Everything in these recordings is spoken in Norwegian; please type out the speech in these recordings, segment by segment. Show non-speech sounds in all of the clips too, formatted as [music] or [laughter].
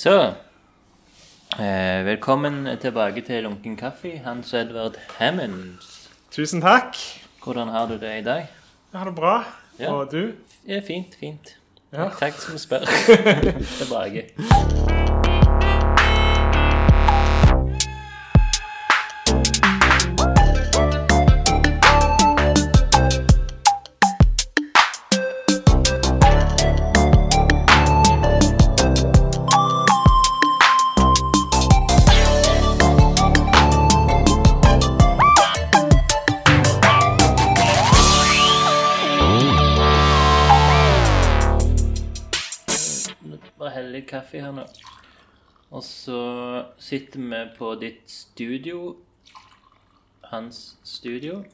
Så eh, Velkommen tilbake til Lunken kaffe, Hans Edvard Hammonds. Tusen takk. Hvordan har du det i dag? Jeg har det bra. Ja. Og du? Ja, fint, fint. Ja. Takk som spør. [laughs] tilbake. Her nå. Og så sitter vi på ditt studio. Hans studio.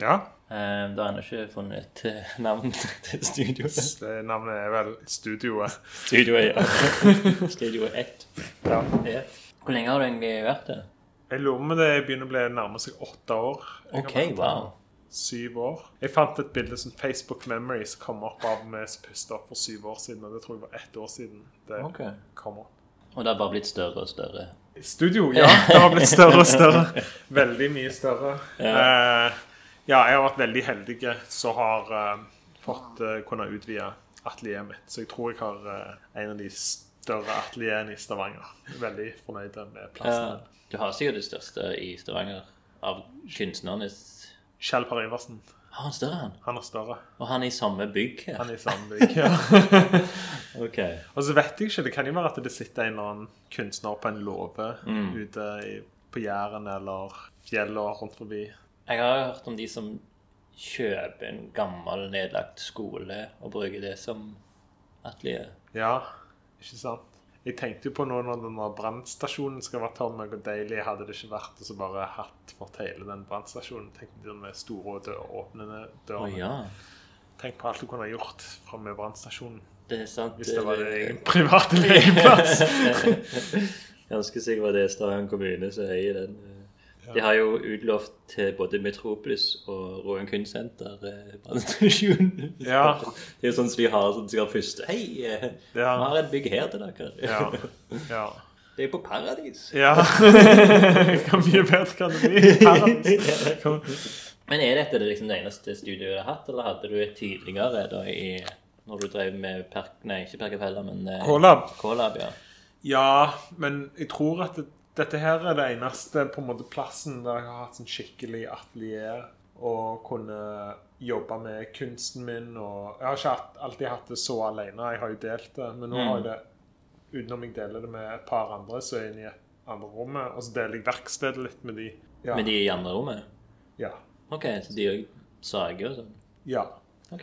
Ja. Eh, da har ennå ikke funnet et eh, [laughs] navn til studioet. Det navnet er vel Studioet. Studioet, ja. [laughs] Studio 1. Ja. Ja. Hvor lenge har du egentlig vært der? Jeg lurer på om det begynner å bli nærme seg åtte år. Jeg Ok, wow. Syv år. Jeg fant et bilde som Facebook Memories kom opp av meg som opp for syv år siden. Og det tror jeg var ett år siden det okay. kom opp. Og det har bare blitt større og større. Studio, ja. Det har blitt større og større. Veldig mye større. Ja. uh, ja, jeg har vært veldig heldig som har uh, fått uh, kunne utvide atelieret mitt. Så jeg tror jeg har eh, en av de større atelierene i Stavanger. Veldig fornøyd med plassen. Ja. Du har sikkert det største i Stavanger av kunstnernes Kjell Per Iversen. Har han større, han? Han er større. Og han er i samme bygg her? Han er i samme [laughs] bygg, Ja. [laughs] Ok. Og så vet jeg ikke, det kan jo være at det sitter en eller annen kunstner på en låve Mm. ute i, på Jæren eller fjellet rundt forbi. Jeg har hørt om de som kjøper en gammel, nedlagt skole og bruker det som atelier. Ja, ikke sant? Jeg tenkte jo på nå når denne brannstasjonen skal være tom, hvor deilig hadde det ikke vært og så bare hatt fått hele den brannstasjonen. Tenk på de store dør, åpnende Å dørene. ja. Tenk på alt du kunne ha gjort fra med brannstasjonen Det er sant. hvis det var din egen private legeplass. [laughs] Jeg ønsker sikkert var det Stavanger kommune som eier den. De har jo utlovt til både Metropolis og Roan kunstsenter eh, brannstasjon. Ja. Det er sånn som de har sånn som de først Hei, eh, vi har et bygg her til dere. Ja. ja. Det er på Paradis. ja. [laughs] Hvor mye bedre kan det bli? Paradis. [laughs] Men er dette det liksom det eneste studioet du har hatt, eller hadde du et tidligere da i når du drev med Perk... Nei, ikke Perkefella, men eh, K-lab. K-lab, ja. Ja, men jeg tror at det, dette her er det eneste på en måte plassen der jeg har hatt sånn skikkelig atelier og kunne jobbe med kunsten min. Og jeg har ikke hatt, alltid hatt det så alene. Jeg har jo delt det, men nå har jeg det utenom jeg deler det med et par andre, så er jeg inne i et andre rommet. Og så deler jeg verkstedet litt med de. Ja. Med de i andre rommet? ja. Ok, så de òg sager og sånn? ja. Ok.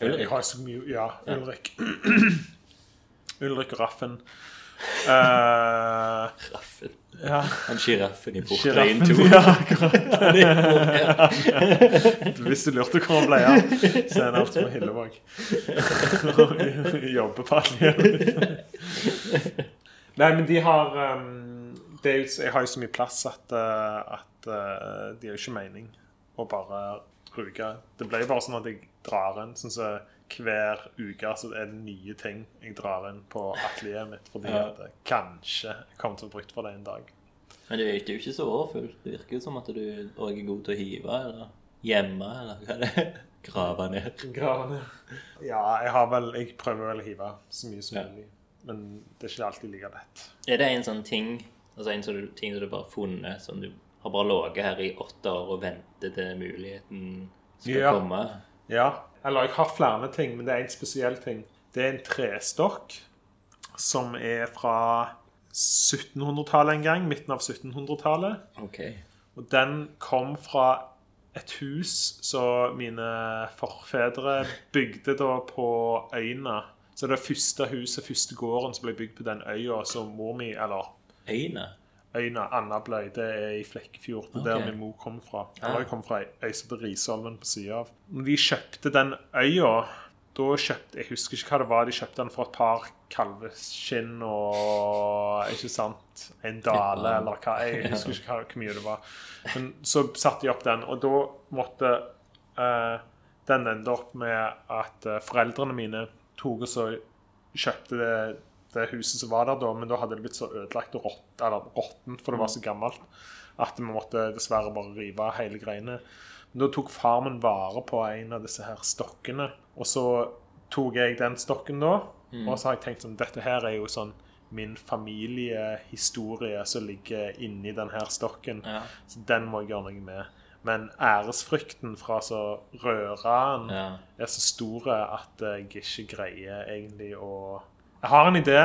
Jeg har så mye Ja, Ulrik. [clears throat] Ulrik og Raffen. Eh, Raffen. ja. Han sjiraffen i Portrein 2. Ja, akkurat. Hvis du lurte hvor han ble av, så er han altså på Hillevåg. Jobber på alle Nei, men de har um, det jo, Jeg har jo så mye plass at, uh, at uh, de har jo ikke mening å bare bruke Det ble jo bare sånn at jeg drar en sånn så hver uke så er det nye ting jeg drar inn på atelieret mitt fordi Ja. at jeg kanskje kommer til å bruke for det en dag. Men det er jo ikke så overfullt. Det virker som at du òg er god til å hive, eller gjemme, eller hva er det? [laughs] Grave ned. Gravene. Ja, jeg har vel Jeg prøver vel å hive så mye som Ja. mulig. Men det er ikke alltid like lett. Er det en sånn ting Altså en sånn ting som du bare har funnet, som du har bare ligget her i åtte år og ventet til muligheten skal Ja. komme? Ja. Eller jeg har flere ting, men det er en spesiell ting. Det er en trestokk som er fra 1700-tallet en gang. Midten av 1700-tallet. Ok. Og den kom fra et hus som mine forfedre bygde da på øyna. Så det første huset, første gården som ble bygd på den øya som mor mi, eller Øyne? Øyene Andabløy, det er i Flekkefjord. Det er okay. der min mor kom fra. Eller jeg kom fra ei som heter Risholmen på sida av. Når de kjøpte den øya, da kjøpte Jeg husker ikke hva det var. De kjøpte den for et par kalveskinn og Ikke sant? En dale, eller hva. Jeg [laughs] husker ikke hvor mye det var. Men så satte de opp den, og da måtte eh, Den ende opp med at eh, foreldrene mine tok og så kjøpte det det huset som var der da, men da hadde det blitt så ødelagt og rått, eller råttent, for det var så gammelt, at vi måtte dessverre bare rive hele greiene. Men da tok far min vare på en av disse her stokkene, og så tok jeg den stokken da, og så har jeg tenkt sånn, dette her er jo sånn min familiehistorie som ligger inni denne stokken, Ja. så den må jeg gjøre noe med. Men æresfrykten fra så røreren Ja. er så stor at jeg ikke greier egentlig å Jeg har en idé,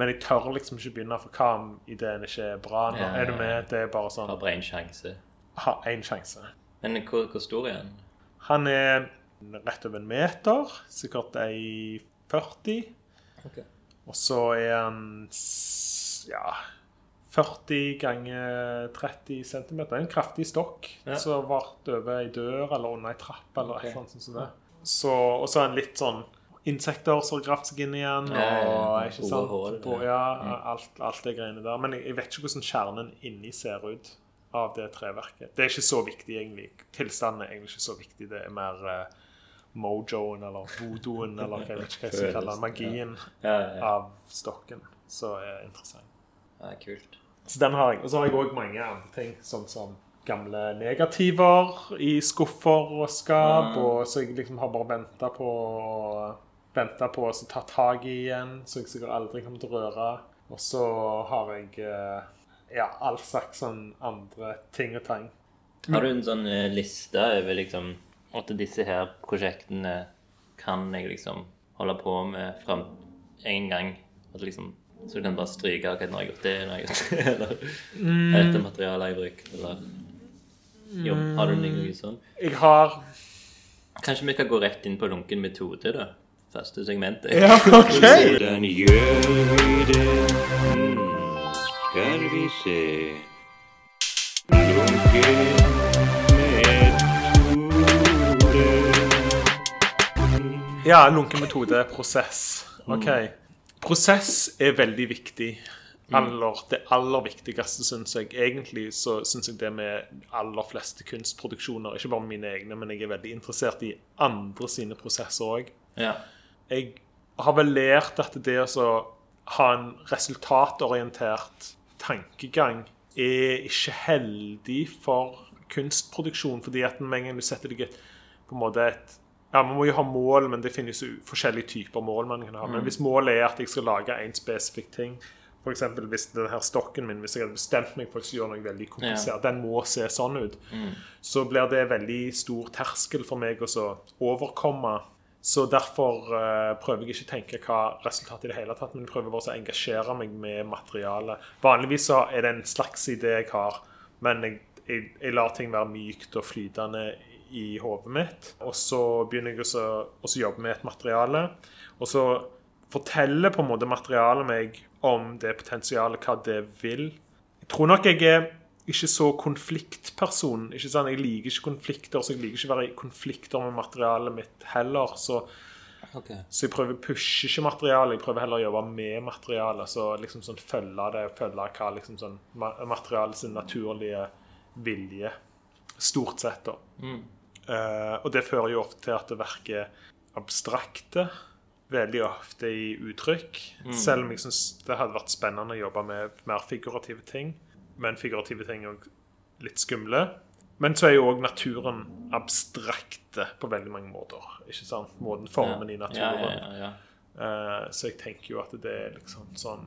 men jeg tør liksom ikke begynne, for hva om ideen ikke er bra? Nå Ja, er du med? Det er bare Har sånn bare én sjanse. Har én sjanse. Men hvor, hvor stor er han? Han er rett over en meter, sikkert ei 40. Okay. Og så er han ja 40 ganger 30 cm. En kraftig stokk Ja. som ble over ei dør eller under ei trapp. eller okay. et sånt som det. Så, og så er han litt sånn insekter som har gravd seg inn igjen. Og ikke sant? ja, alt, alt det greiene der. Men jeg, jeg vet ikke hvordan kjernen inni ser ut av det treverket. Det er ikke så viktig, egentlig. Tilstanden er egentlig ikke så viktig. Det er mer uh, mojoen eller voodooen eller jeg vet ikke hva jeg skal kalle det. [laughs] Magien Ja, ja, ja. av stokken som er interessant. ja kult. Så den har jeg. Og så har jeg òg mange andre ting, sånn som gamle negativer i skuffer og skap, Mm. og så jeg liksom har bare venta på Venta på å ta tak i igjen, så jeg sikkert aldri kommer til å røre. Og så har jeg eh, ja, all slags sånn andre ting og tang. Har du en sånn eh, liste over liksom at disse her prosjektene kan jeg liksom holde på med fram en gang? At liksom, så du kan bare stryke ok, nå har jeg gjort det, nå har jeg gjort det, [laughs] eller dette materialet jeg brukt, eller Jo, har du noe sånn? Jeg har Kanskje vi kan gå rett inn på lunken metode, da? Første segmentet. Ja, OK! [laughs] Hvordan gjør vi det? Hmm, skal vi se Lunken metode. Ja, lunken metode, prosess. OK. Prosess er veldig viktig. Aller, det aller viktigste, syns jeg. Egentlig så syns jeg det med aller fleste kunstproduksjoner, ikke bare mine egne, men jeg er veldig interessert i andre sine prosesser òg. Ja. Jeg har vel lært at det å ha en resultatorientert tankegang er ikke heldig for kunstproduksjon, fordi at med en gang du setter deg et på en måte et ja, Man må jo ha mål, men det finnes jo forskjellige typer mål. man kan ha. Men hvis målet er at jeg skal lage en spesifikk ting F.eks. hvis denne stokken min Hvis jeg hadde bestemt meg for å gjøre noe veldig komplisert, den må se sånn ut, så blir det veldig stor terskel for meg å overkomme. Så derfor uh, prøver jeg ikke å tenke hva resultatet i det hele tatt, men prøver bare å engasjere meg med materialet. Vanligvis så er det en slags idé jeg har, men jeg, jeg, jeg lar ting være mykt og flytende i hodet mitt. Og så begynner jeg også å jobbe med et materiale. Og så forteller på en måte materialet meg om det potensialet, hva det vil. Jeg tror nok jeg er ikke så konfliktperson. ikke sant? Jeg liker ikke konflikter, så jeg liker ikke å være i konflikter med materialet mitt heller. Så, okay. så jeg prøver å pushe ikke materialet, jeg prøver heller å jobbe med materialet. Så liksom sånn følge det, følge hva liksom sånn materialets naturlige vilje. Stort sett, da. Eh, og det fører jo ofte til at det verker abstrakte. Veldig ofte i uttrykk. Selv om jeg syns det hadde vært spennende å jobbe med mer figurative ting. Men figurative ting er også litt skumle. Men så er jo òg naturen abstrakte på veldig mange måter. Ikke sant? Måten formen i naturen. ja, ja, ja. Eh, så jeg tenker jo at det er liksom sånn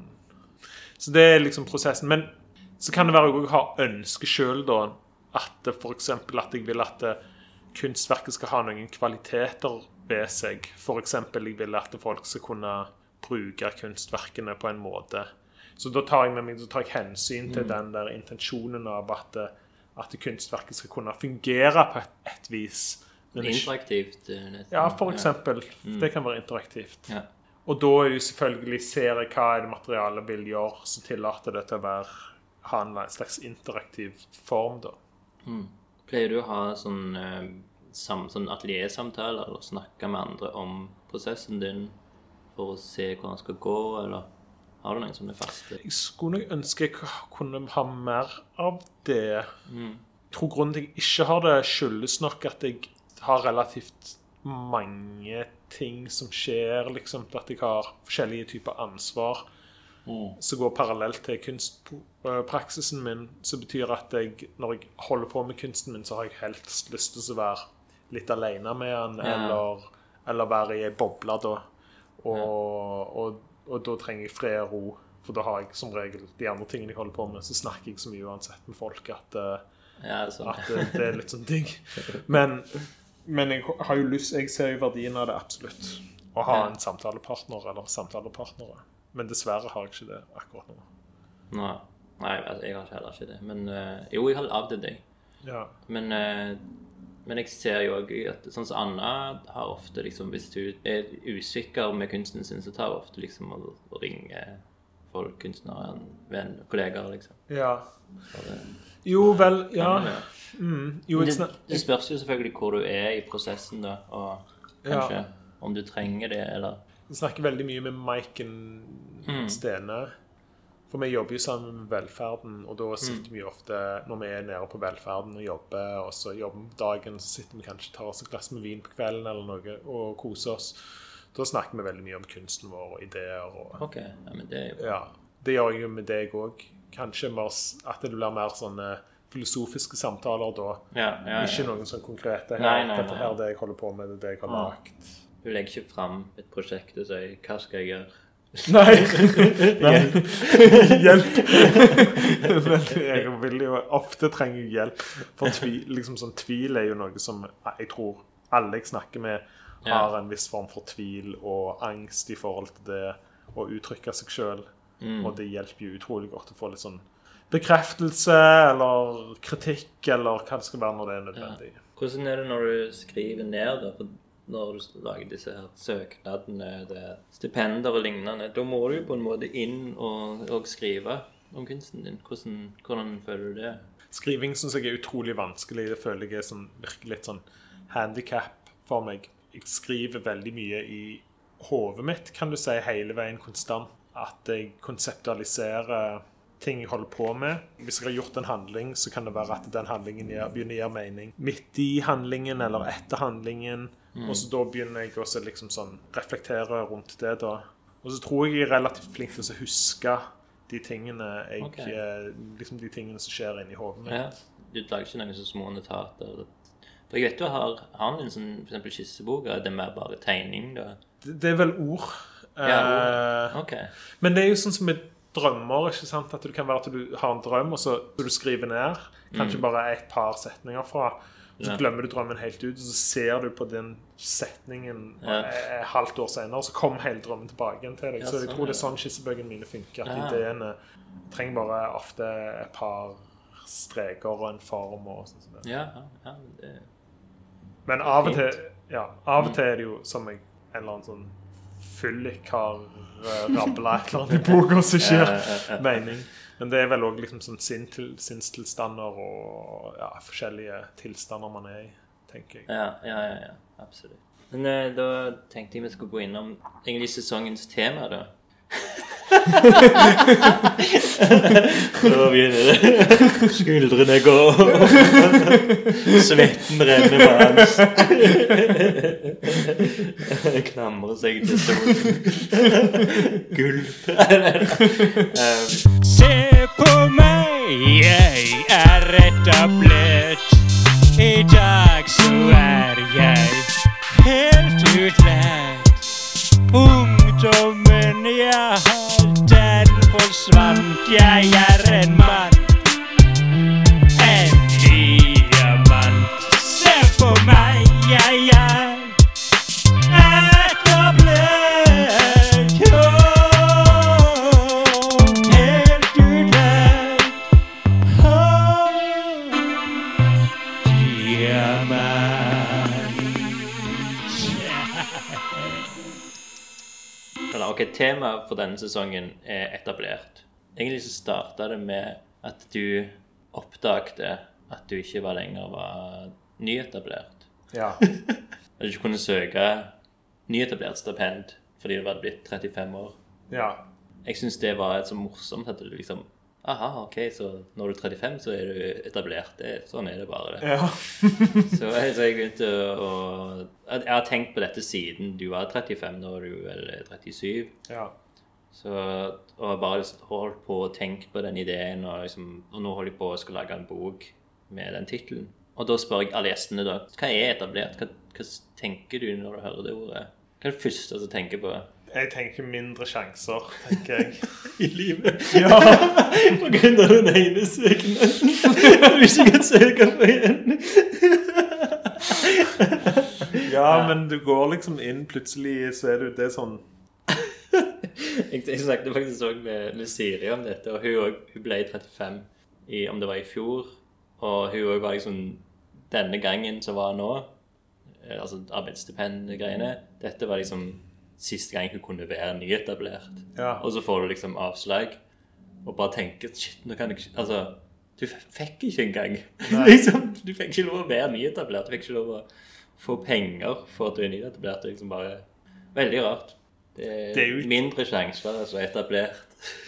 Så det er liksom prosessen. Men så kan det være å ha har ønske sjøl, da. At f.eks. at jeg vil at kunstverket skal ha noen kvaliteter ved seg. F.eks. jeg vil at folk skal kunne bruke kunstverkene på en måte. Så da tar jeg med meg, så tar jeg hensyn til den der intensjonen av at, at kunstverket skal kunne fungere på et, et vis. Men Interaktivt. eh, nesten. ja, for eksempel. Det kan være interaktivt. Ja. Og da er det selvfølgelig ser jeg hva er det materialet vil gjøre, så tillater det til å være, ha en slags interaktiv form, da. Pleier du å ha sånn, eh, sam, sånn ateliersamtaler eller snakke med andre om prosessen din for å se hvordan det skal gå, eller har du noen sånne faste? Jeg skulle nok ønske jeg kunne ha mer av det. Jeg tror grunnen til at jeg ikke har det, skyldes nok at jeg har relativt mange ting som skjer, liksom. At jeg har forskjellige typer ansvar som går parallelt til kunstpraksisen min. Som betyr at jeg, når jeg holder på med kunsten min, så har jeg helst lyst til å være litt alene med den, Ja. eller, eller være i ei boble da. Og, og, og da trenger jeg fred og ro. For da har jeg som regel de andre tingene jeg holder på med. Så snakker jeg så mye uansett med folk at eh, Ja, sånn. at det, det er litt sånn digg. Men, men jeg har jo lyst Jeg ser jo verdien av det absolutt. Å ha en samtalepartner eller samtalepartnere. Men dessverre har jeg ikke det akkurat nå. Nei, Nei altså, jeg har heller ikke det. Men eh, jo, jeg har av jeg. Ja. Men, eh, men jeg ser jo òg at sånn som Anna har ofte liksom Hvis hun er usikker med kunsten sin, så tar hun ofte liksom og, og ringer folk, kunstnere, venn, kollegaer, liksom. ja. Det, Jo, vel, ja. Mm. Jo, det, det spørs jo selvfølgelig hvor du er i prosessen, da, og kanskje om du trenger det, eller Du snakker veldig mye med Maiken Mm. Stene. For vi jobber jo sammen med velferden, og da Mm. sitter vi ofte når vi er nede på velferden og jobber, og så jobber vi dagen, så sitter vi kanskje tar oss et glass med vin på kvelden eller noe og koser oss. Da snakker vi veldig mye om kunsten vår og ideer. og OK, ja, men det er jo Ja, det gjør jeg jo med deg òg. Kanskje mer, at det blir mer sånne filosofiske samtaler da. Ja, ja, Ikke noen sånn konkrete her, Nei, nei, Dette her er det jeg holder på med, det er det jeg har lagd. Hun legger ikke fram et prosjekt og sier 'hva skal jeg gjøre'? Nei! [laughs] nei. hjelp! [laughs] Men jeg vil jo ofte trenge hjelp. For tvil, liksom sånn, tvil er jo noe som jeg tror alle jeg snakker med, har en viss form for tvil og angst i forhold til det å uttrykke seg sjøl. Mm. Og det hjelper jo utrolig godt å få litt sånn bekreftelse eller kritikk eller hva det skal være når det er nødvendig. Hvordan er det når du skriver ned, da? For når du lager disse her søknadene til stipender og lignende, da må du jo på en måte inn og, og skrive om kunsten din. Hvordan, hvordan føler du det? Skriving syns jeg er utrolig vanskelig. Det føler jeg er sånn, virkelig litt sånn handikap for meg. Jeg skriver veldig mye i hodet mitt, kan du si, hele veien konstant. At jeg konseptualiserer ting jeg holder på med. Hvis jeg har gjort en handling, så kan det være at den handlingen begynner å gjøre mening midt i handlingen eller etter handlingen. Og så da begynner jeg også liksom sånn reflektere rundt det, da. Og så tror jeg jeg er relativt flink til å huske de tingene jeg Ok. eh, Liksom de tingene som skjer inni hodet mitt. Ja. Du lager ikke noen så små notater? For jeg vet du har, har en sånn eksempel skissebok, er det mer bare tegning, da? Det, det er vel ord. Ja, ord. OK. Men det er jo sånn som med drømmer. ikke sant? At det kan være at du har en drøm, og så skriver du skrive ned kanskje bare et par setninger fra. Og så Mm. Glemmer du drømmen helt ut, og så ser du på den setningen Ja. eh, et halvt år senere, og så kommer hele drømmen tilbake igjen til deg. Så jeg sånn, tror det er sånn skissebøkene mine funker. At ideene trenger bare ofte et par streker og en form. og sånn. Ja, ja, det Men av og til ja, av og til er det jo som jeg, en eller annen sånn fyllik har uh, rabla et eller annet i boka som ikke gir mening. Men det er vel òg liksom sånn sinn til, sinnstilstander og ja, forskjellige tilstander man er i, tenker jeg. Ja, ja, ja, ja absolutt. Men eh, da tenkte jeg vi skulle gå innom egentlig sesongens tema, da. [laughs] da begynner det. [laughs] Skuldrene går. [laughs] Svetten renner på hans. Klamrer seg til stolen. Gulp. Eh, Se på meg, jeg er etablert. I dag så er jeg helt utlært. Ungdommen jeg har, den forsvant. Jeg er en mann. Ok, Temaet for denne sesongen er etablert. Egentlig så starta det med at du oppdagte at du ikke var lenger var nyetablert. Ja. [laughs] At du ikke kunne søke nyetablert stipend fordi du var blitt 35 år. ja. Jeg syns det var så morsomt at du liksom Aha, ok, så når du er 35, så er du etablert. Det, sånn er det bare. det. Ja. [laughs] Så, jeg- så jeg begynte å, Jeg har tenkt på dette siden du var 35, nå er du vel 37. ja. Så, og jeg bare holdt på å tenke på den ideen, og, liksom, og nå holder jeg på å skal lage en bok med den tittelen. Og da spør jeg alle gjestene da, hva er etablert? Hva, hva tenker du når du hører det ordet? Hva er det første du tenker på? Jeg tenker mindre sjanser, tenker jeg. [laughs] I livet? [laughs] Ja. [laughs] På grunn av den ene søknaden du ikke kan søke på igjen. ja, men du går liksom inn, plutselig så er du det sånn Jeg, jeg snakket faktisk også med, med Siri om dette, og hun, også- hun ble 35 i, om det var i fjor. Og hun òg var liksom Denne gangen som var nå, eh, altså arbeidsstipendgreiene Dette var liksom siste gang hun kunne være nyetablert. Ja. Og så får du liksom avslag, og bare tenker Shit, nå kan jeg ikke Altså, du fikk ikke engang. [laughs] liksom, du fikk ikke lov å være nyetablert. Du fikk ikke lov å få penger for at du er nyetablert. Det er liksom bare Veldig rart. Det er, Det er jo- mindre sjanser for altså, etablert.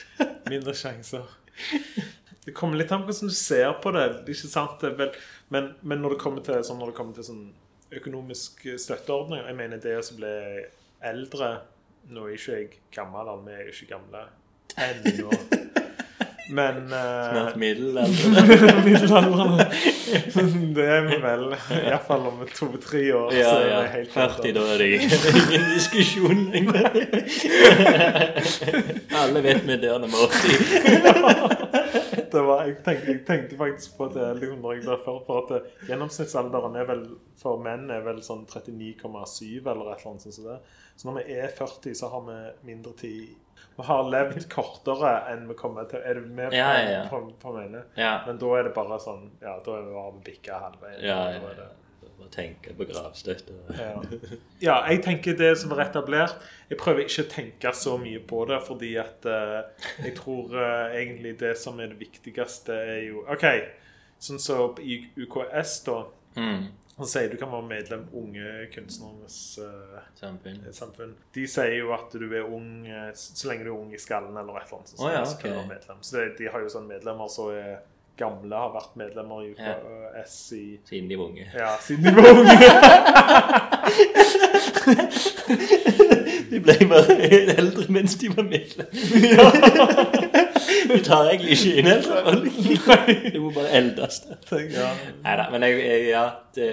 [laughs] Mindre sjanser. Det kommer litt an på hvordan du ser på det. ikke sant? Men, men når det kommer til sånn, det kommer til sånn økonomisk støtteordning Jeg mener det som ble eldre Nå er ikke jeg gammel, vi er ikke gamle ennå. Men uh, Snart [laughs] middelalder. middelaldrende Det er vi vel. Iallfall om to-tre år. Ja, så er ja. helt 40, da er det ingen diskusjon lenger. [laughs] Alle vet vi dør er 80. [laughs] det var, jeg, tenkte, jeg tenkte faktisk på det liksom, når jeg ble ført på at det, gjennomsnittsalderen er vel, for menn er vel sånn 39,7 eller et eller annet sånt. Så. Så når vi er 40, så har vi mindre tid. Vi har levd kortere enn vi kommer til. Er du med på, Ja, ja, ja. på, på? Ja. Men da er det bare sånn Ja, da er vi bare bikka halvveien. Ja, er ja. Bare tenke på gravstøtte. Ja. ja, jeg tenker det som er etablert Jeg prøver ikke å tenke så mye på det, fordi at uh, jeg tror uh, egentlig det som er det viktigste, er jo OK, sånn som i UKS, da, Mm. Han sier du kan være medlem Unge kunstneres uh, Samfunn. samfunn. De sier jo at du er ung eh, så lenge du er ung i skallen eller et eller annet. Så, oh, ja, så medlem. Så det, de har jo sånn medlemmer som er gamle, har vært medlemmer i UKS i Siden de var unge. ja, siden de var unge. [laughs] De ble bare eldre mens de var medlem. [laughs] Du tar egentlig ikke inn eldre. Du må bare eldes. ja. Nei da, men jeg, jeg ja, det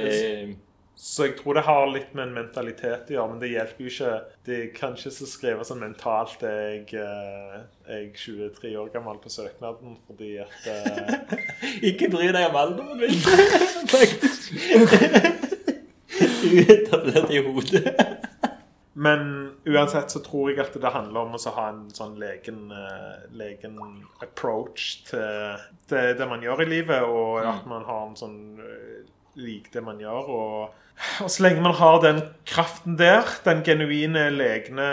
Så jeg tror det har litt med en mentalitet å gjøre, men det hjelper jo ikke. Det kan ikke så skrevet sånn mentalt jeg, eh, jeg 23 år gammel på søknaden, fordi at eh, [laughs] Ikke bry deg om alderen min, [laughs] faktisk. [laughs] Uetablert i hodet. Men uansett så tror jeg at det handler om å ha en sånn legen, eh, legen approach til det, det man gjør i livet, og at man har en sånn eh, lik det man gjør. Og, og så lenge man har den kraften der, den genuine legne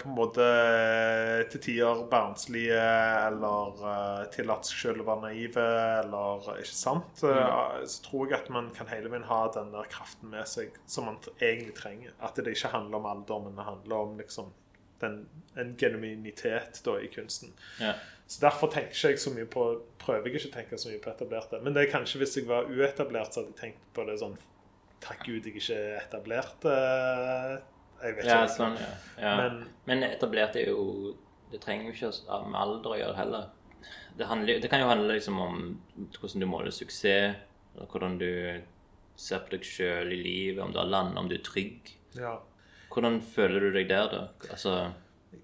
på en måte eh, til tider barnslige, eller uh, tillatt seg selv å være naive, eller ikke sant, eh, så tror jeg at man kan hele veien ha den der kraften med seg som man egentlig trenger. At det ikke handler om alder, men det handler om liksom den, en genuinitet da, i kunsten. Ja. Så Derfor tenker ikke så mye på prøver jeg ikke å tenke så mye på etablerte. Men det er kanskje hvis jeg var uetablert, så hadde jeg tenkt på det sånn Takk Gud jeg ikke er etablert. eh, Jeg vet Ja, ikke. sånn, ja. ja. Men, Men etablert er jo Det trenger jo ikke å med alder å gjøre heller. Det, handler, det kan jo handle liksom om hvordan du måler suksess, eller hvordan du ser på deg sjøl i livet, om du har land, om du er trygg. ja. Hvordan føler du deg der, da? Altså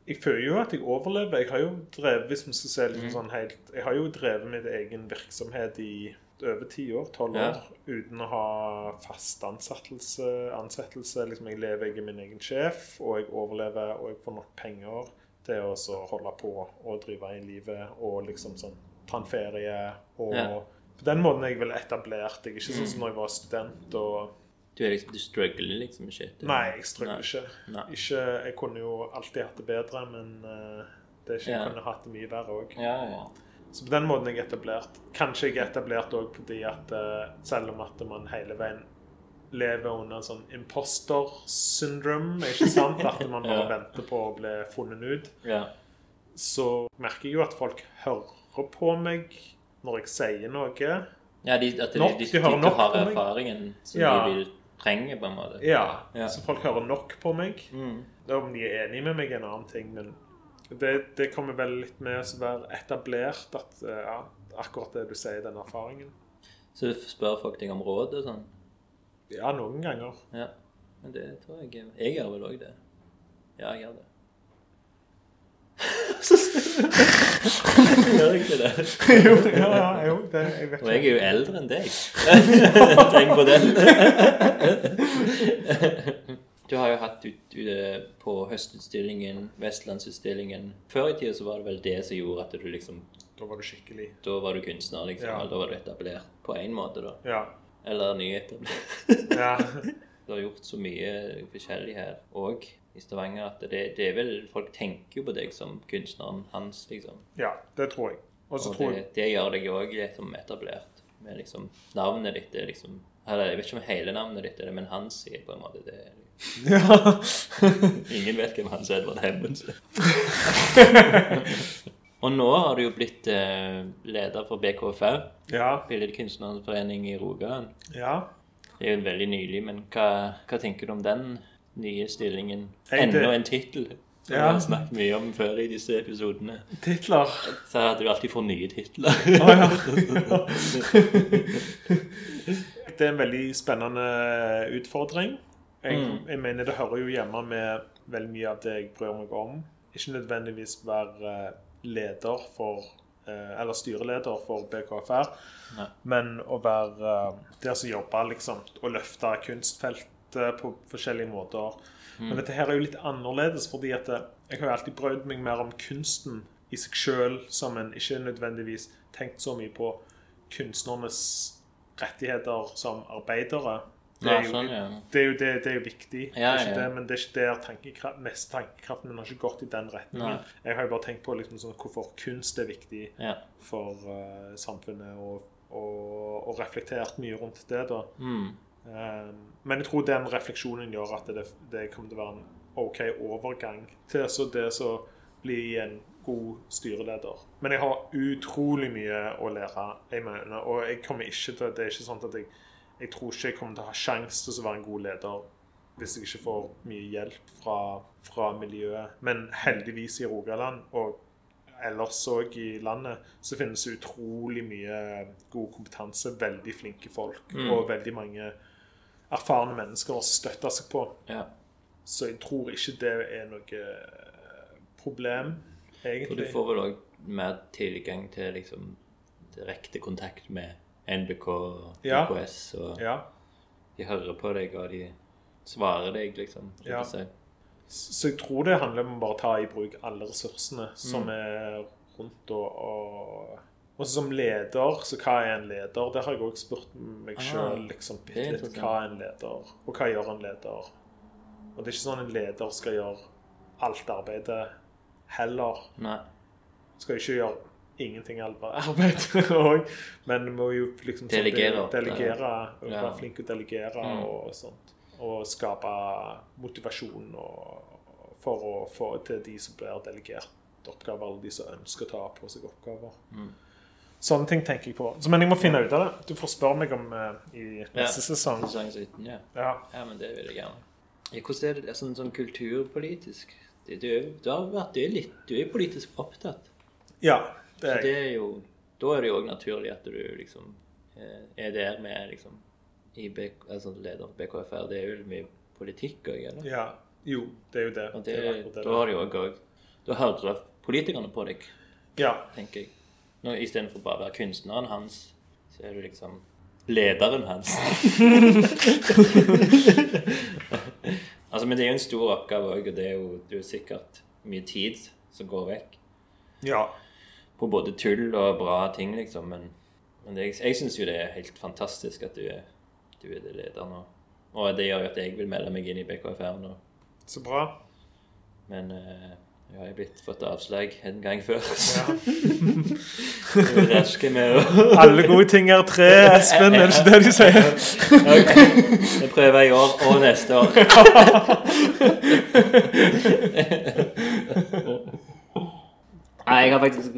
Jeg føler jo at jeg overlever. Jeg har jo drevet hvis vi skal se Mm. liksom sånn helt, jeg har jo drevet min egen virksomhet i over ti år, tolv Ja. år, uten å ha fast ansettelse. ansettelse. Liksom, jeg lever, jeg er min egen sjef, og jeg overlever, og jeg får nok penger til å holde på og drive i livet og liksom sånn ta en ferie. Og Ja. på den måten er jeg vel etablert. Jeg er ikke sånn som når jeg var student og Du, er liksom, du struggler liksom ikke? Du- Nei, jeg struggler ikke. Nei. ikke. Jeg kunne jo alltid hatt det bedre, men uh, det er ikke, jeg Ja. kunne hatt det mye verre òg. Ja, ja. Så på den måten er jeg etablert. Kanskje jeg er etablert òg fordi at uh, selv om at man hele veien lever under sånn imposter syndrome, ikke sant? [laughs] At man bare venter på å bli funnet ut, ja. så merker jeg jo at folk hører på meg når jeg sier noe. Ja, de, at de, Nok, de, de de, de nok har erfaringen som Ja. de vil trenge, på en måte. Ja, Ja. så folk hører nok på meg. Mm. Om de er enig med meg, er en annen ting, men det, det kommer vel litt med å være etablert at eh, ja, akkurat det du sier, den erfaringen. Så spør folk deg om råd og sånn? Ja, noen ganger. Ja. Men det tror jeg Jeg gjør vel òg det. Ja, jeg gjør det. Gjør ikke det? jo, ja, ja, jo, det, jeg vet Og jeg er jo eldre enn deg. Tenk på den. Du har jo hatt ut, ut på Høstutstillingen, Vestlandsutstillingen Før i tida så var det vel det som gjorde at du liksom Da var du skikkelig Da var du kunstner, liksom. Ja. Da var du etablert på én måte, da. Ja. Eller nyetablert. ja. [laughs] Du har gjort så mye forskjellig her òg i Stavanger at det, det er vel Folk tenker jo på deg som kunstneren hans, liksom. ja, det tror jeg. Også Og tror det, jeg det gjør deg òg liksom etablert. Med liksom Navnet ditt er liksom eller, Jeg vet ikke om hele navnet ditt er det, men hans er på en måte det. Ja. [laughs] Ingen vet hvem Hans Edvard Hemmens er. Og nå har du jo blitt eh, leder for BKFR, ja. Billedkunstnerforening i Rogaland. ja. Det er jo veldig nylig, men hva, hva tenker du om den nye stillingen? Enda en tittel som vi har snakket mye om før i disse episodene. Titler. Så at du alltid får nye titler. Oh, ja. [laughs] det er en veldig spennende utfordring. Jeg, Mm. jeg mener det hører jo hjemme med veldig mye av det jeg bryr meg om. Ikke nødvendigvis være eh, leder for eh, Eller styreleder for BKFR, Nei. men å være eh, der som jobber liksom, Å løfte kunstfeltet på forskjellige måter. Men dette her er jo litt annerledes, fordi at eh, jeg har jo alltid brøyd meg mer om kunsten i seg sjøl, som en ikke nødvendigvis tenkt så mye på kunstnernes rettigheter som arbeidere. Det er jo, sånn, ja. det er jo, det, det er jo viktig, Ja, ja. det, men det er ikke der tankekraft, mest tankekraften min har ikke gått i den retningen. Nei. Jeg har jo bare tenkt på liksom sånn, hvorfor kunst er viktig Ja. for uh, samfunnet, og, og, og reflektert mye rundt det. da. Mm. Eh, men jeg tror den refleksjonen gjør at det, det kommer til å være en OK overgang til så det som bli en god styreleder. Men jeg har utrolig mye å lære, jeg mener, og jeg kommer ikke til det er ikke sånn at jeg, jeg tror ikke jeg kommer til å ha sjanse til å være en god leder hvis jeg ikke får mye hjelp fra, fra miljøet. Men heldigvis i Rogaland og ellers òg i landet så finnes det utrolig mye god kompetanse, veldig flinke folk Mm. og veldig mange erfarne mennesker å støtte seg på. ja. Så jeg tror ikke det er noe problem, egentlig. For du får vel òg mer tilgang til liksom direkte kontakt med NBK og Ja. IKS, og Ja. de hører på deg, og de svarer deg, liksom. så Ja. Så jeg tror det handler om å bare ta i bruk alle ressursene som Mm. er rundt og, og og som leder, så hva er en leder? Det har jeg òg spurt meg Ah, sjøl. Liksom, bitte litt. Hva er en leder, og hva gjør en leder? Og det er ikke sånn en leder skal gjøre alt arbeidet heller. Nei. Skal ikke gjøre ingenting alt bare arbeid [laughs] òg, men må jo liksom sånn- Delegere delegere og Ja. flink til å delegere Mm. og sånt. Og skape motivasjon og, for å få til de som blir delegert oppgaver, eller de som ønsker å ta på seg oppgaver. Mm. Sånne ting tenker jeg på. Så, men jeg må finne ut av det. Du får spørre meg om uh, i neste sesong. Sesong 17, ja. Ja. Men det vil jeg gjerne. Ja, hvordan er det sånn, sånn kulturpolitisk? Det, du, du har vært du er litt Du er politisk opptatt. ja, det er jeg. Så det er jo Da er det jo òg naturlig at du liksom eh, er der med liksom i BK, altså leder for BKFR. Det er jo mye politikk òg, eller? Ja. Jo, det er jo det. Og Det det, er det. da har de òg Da hører politikerne på deg, Ja. tenker jeg. Istedenfor bare å være kunstneren hans, så er du liksom lederen hans. [laughs] altså, men det er jo en stor oppgave òg, og det er jo det er jo sikkert mye tid som går vekk ja. på både tull og bra ting, liksom. Men, men det, jeg syns jo det er helt fantastisk at du er, du er det lederen. Og, Og det gjør jo at jeg vil melde meg inn i BKFR nå. Så bra. Men eh, jeg har blitt fått avslag en gang før. Ja. [laughs] Jeg med å Alle gode ting er tre, Espen. Er det ikke det de sier? [laughs] okay. Det prøver i år og neste år. Nei, jeg har faktisk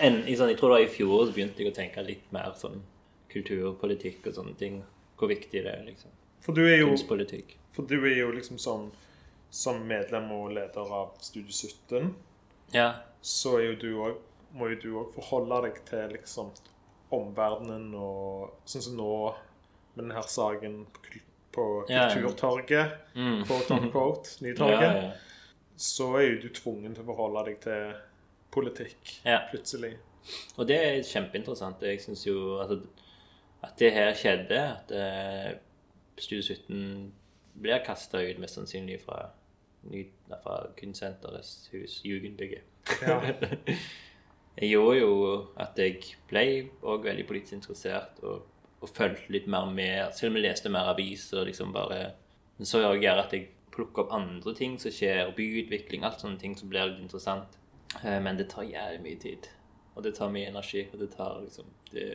en, i sånn, Jeg tror det var i fjor så begynte jeg å tenke litt mer sånn kulturpolitikk og sånne ting. Hvor viktig det er, liksom. For du er jo, for du er jo liksom sånn Som medlem og leder av Studio 17, Ja. så jo du også, må jo du òg forholde deg til liksom omverdenen og Sånn som nå med denne saken på, på Ja. Kulturtorget, Mm. [laughs] quote on quote, Nytorget, ja. så er jo du tvungen til å forholde deg til politikk plutselig. Og det er kjempeinteressant. Jeg syns jo at, at det her skjedde, at eh, Studio 17 blir kasta ut mest sannsynlig fra, ny- fra Kunstsenterets hus, Jugendbygget. Ja. [laughs] Jeg gjorde jo at jeg ble òg veldig politisk interessert og, og fulgte litt mer med. Selv om jeg leste mer aviser, liksom bare Men så gjør jeg at jeg plukker opp andre ting som skjer, byutvikling, alt sånne ting som blir litt interessant. Eh, Men det tar jævlig mye tid. Og det tar mye energi. Og det tar liksom det,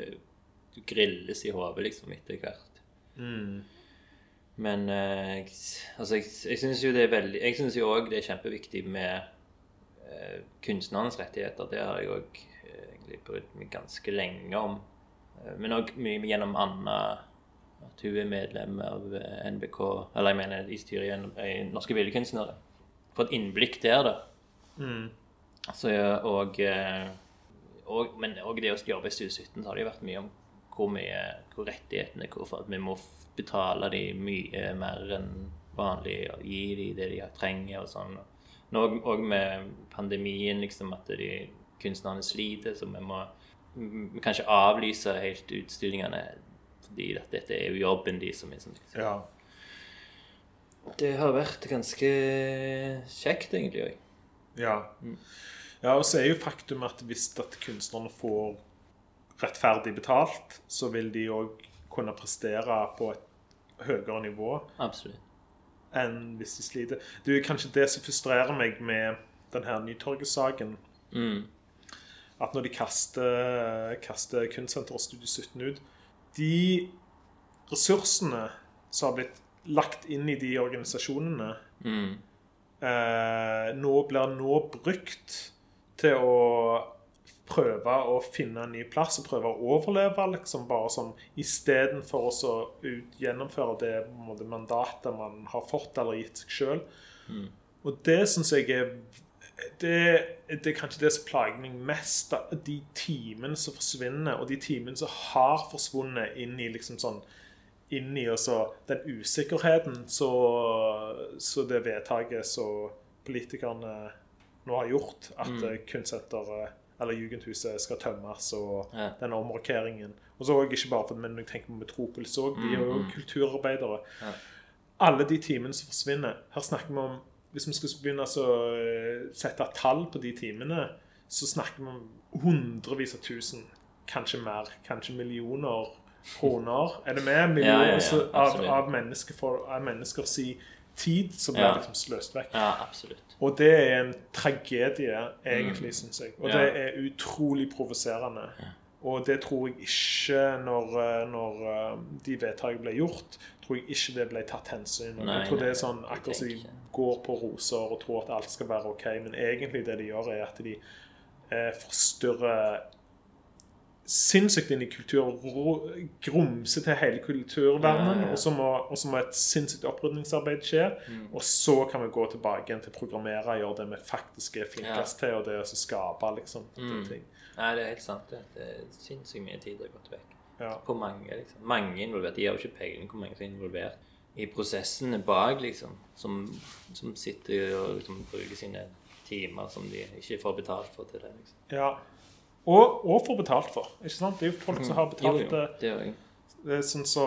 Du grilles i hodet liksom etter hvert. Mm. Men eh, altså, jeg, jeg syns jo det er veldig Jeg syns jo òg det er kjempeviktig med eh, kunstnernes rettigheter. Det har jeg òg egentlig brydd meg ganske lenge om. Eh, men òg mye gjennom Anna. At hun er medlem av eh, NBK, eller jeg mener i styret i i Norske Billedkunstnere. Fått innblikk der, da. Mm. Så, ja, og, eh, og, men òg det å jobbe i Studio 17 så har det jo vært mye om hvor mye hvor rettighetene hvorfor at vi må betale de mye mer enn vanlig og gi de det de trenger og sånn. Nå òg med pandemien, liksom at de kunstnerne sliter, så vi må vi kan ikke avlyse helt utstillingene fordi at dette er jo jobben de som er sånn. ja. Det har vært ganske kjekt, egentlig òg. Ja. ja, og så er jo faktum at hvis at kunstnerne får rettferdig betalt, så vil de òg kunne prestere på et høyere nivå Absolutt. enn hvis de sliter. Det er kanskje det som frustrerer meg med denne Nytorget-saken. Mm. At når de kaster, kaster Kunstsenter og Studio 17 ut De ressursene som har blitt lagt inn i de organisasjonene Mm. eh, nå blir nå brukt til å prøve å finne en ny plass og prøve å overleve, liksom bare sånn istedenfor å gjennomføre det måte, mandatet man har fått eller gitt seg sjøl. Og det syns jeg er det, det er kanskje det som plager meg mest. Da, de timene som forsvinner, og de timene som har forsvunnet inn i liksom sånn inn i også den usikkerheten så, så det vedtaket som politikerne nå har gjort, at mm. kunstsenteret eller Jugendhuset skal tømmes, og Ja. den omrokeringen. Og så ikke bare for men jeg tenker på Metropolis òg, de er jo kulturarbeidere. Ja. Alle de timene som forsvinner Her snakker vi om Hvis vi skulle begynne å eh, sette tall på de timene, så snakker vi om hundrevis av tusen, kanskje mer, kanskje millioner kroner. Er det med? Millioner ja, av, av, mennesker for, av menneskers tid som blir Ja. liksom sløst vekk. Ja, absolutt. Og det er en tragedie, egentlig, synes jeg. Og Mm. Ja. det er utrolig provoserende. Og det tror jeg ikke, når, eh, når eh, de vedtakene ble gjort, tror jeg ikke det ble tatt hensyn. til. Jeg tror det er sånn akkurat som de går på roser og tror at alt skal være OK, men egentlig det de gjør, er at de eh, forstyrrer sinnssykt inn i kultur, og grumse til hele kulturverdenen, og så må, må et sinnssykt opprydningsarbeid skje. Mm. Og så kan vi gå tilbake igjen til å programmere og gjøre det vi faktisk er flinkest til, og det å skape liksom, Mm. ting. Nei, det er helt sant. Det, det er sinnssykt mye tid det har gått vekk. Ja. På mange, liksom. Mange involvert. De har jo ikke peiling på hvor mange som er involvert i prosessene bak, liksom. Som, som sitter og liksom, bruker sine timer som de ikke får betalt for til det. liksom. ja. Og, og får betalt for. ikke sant? Det er jo folk som har betalt Mm. Jo, jo, det. det er sånn så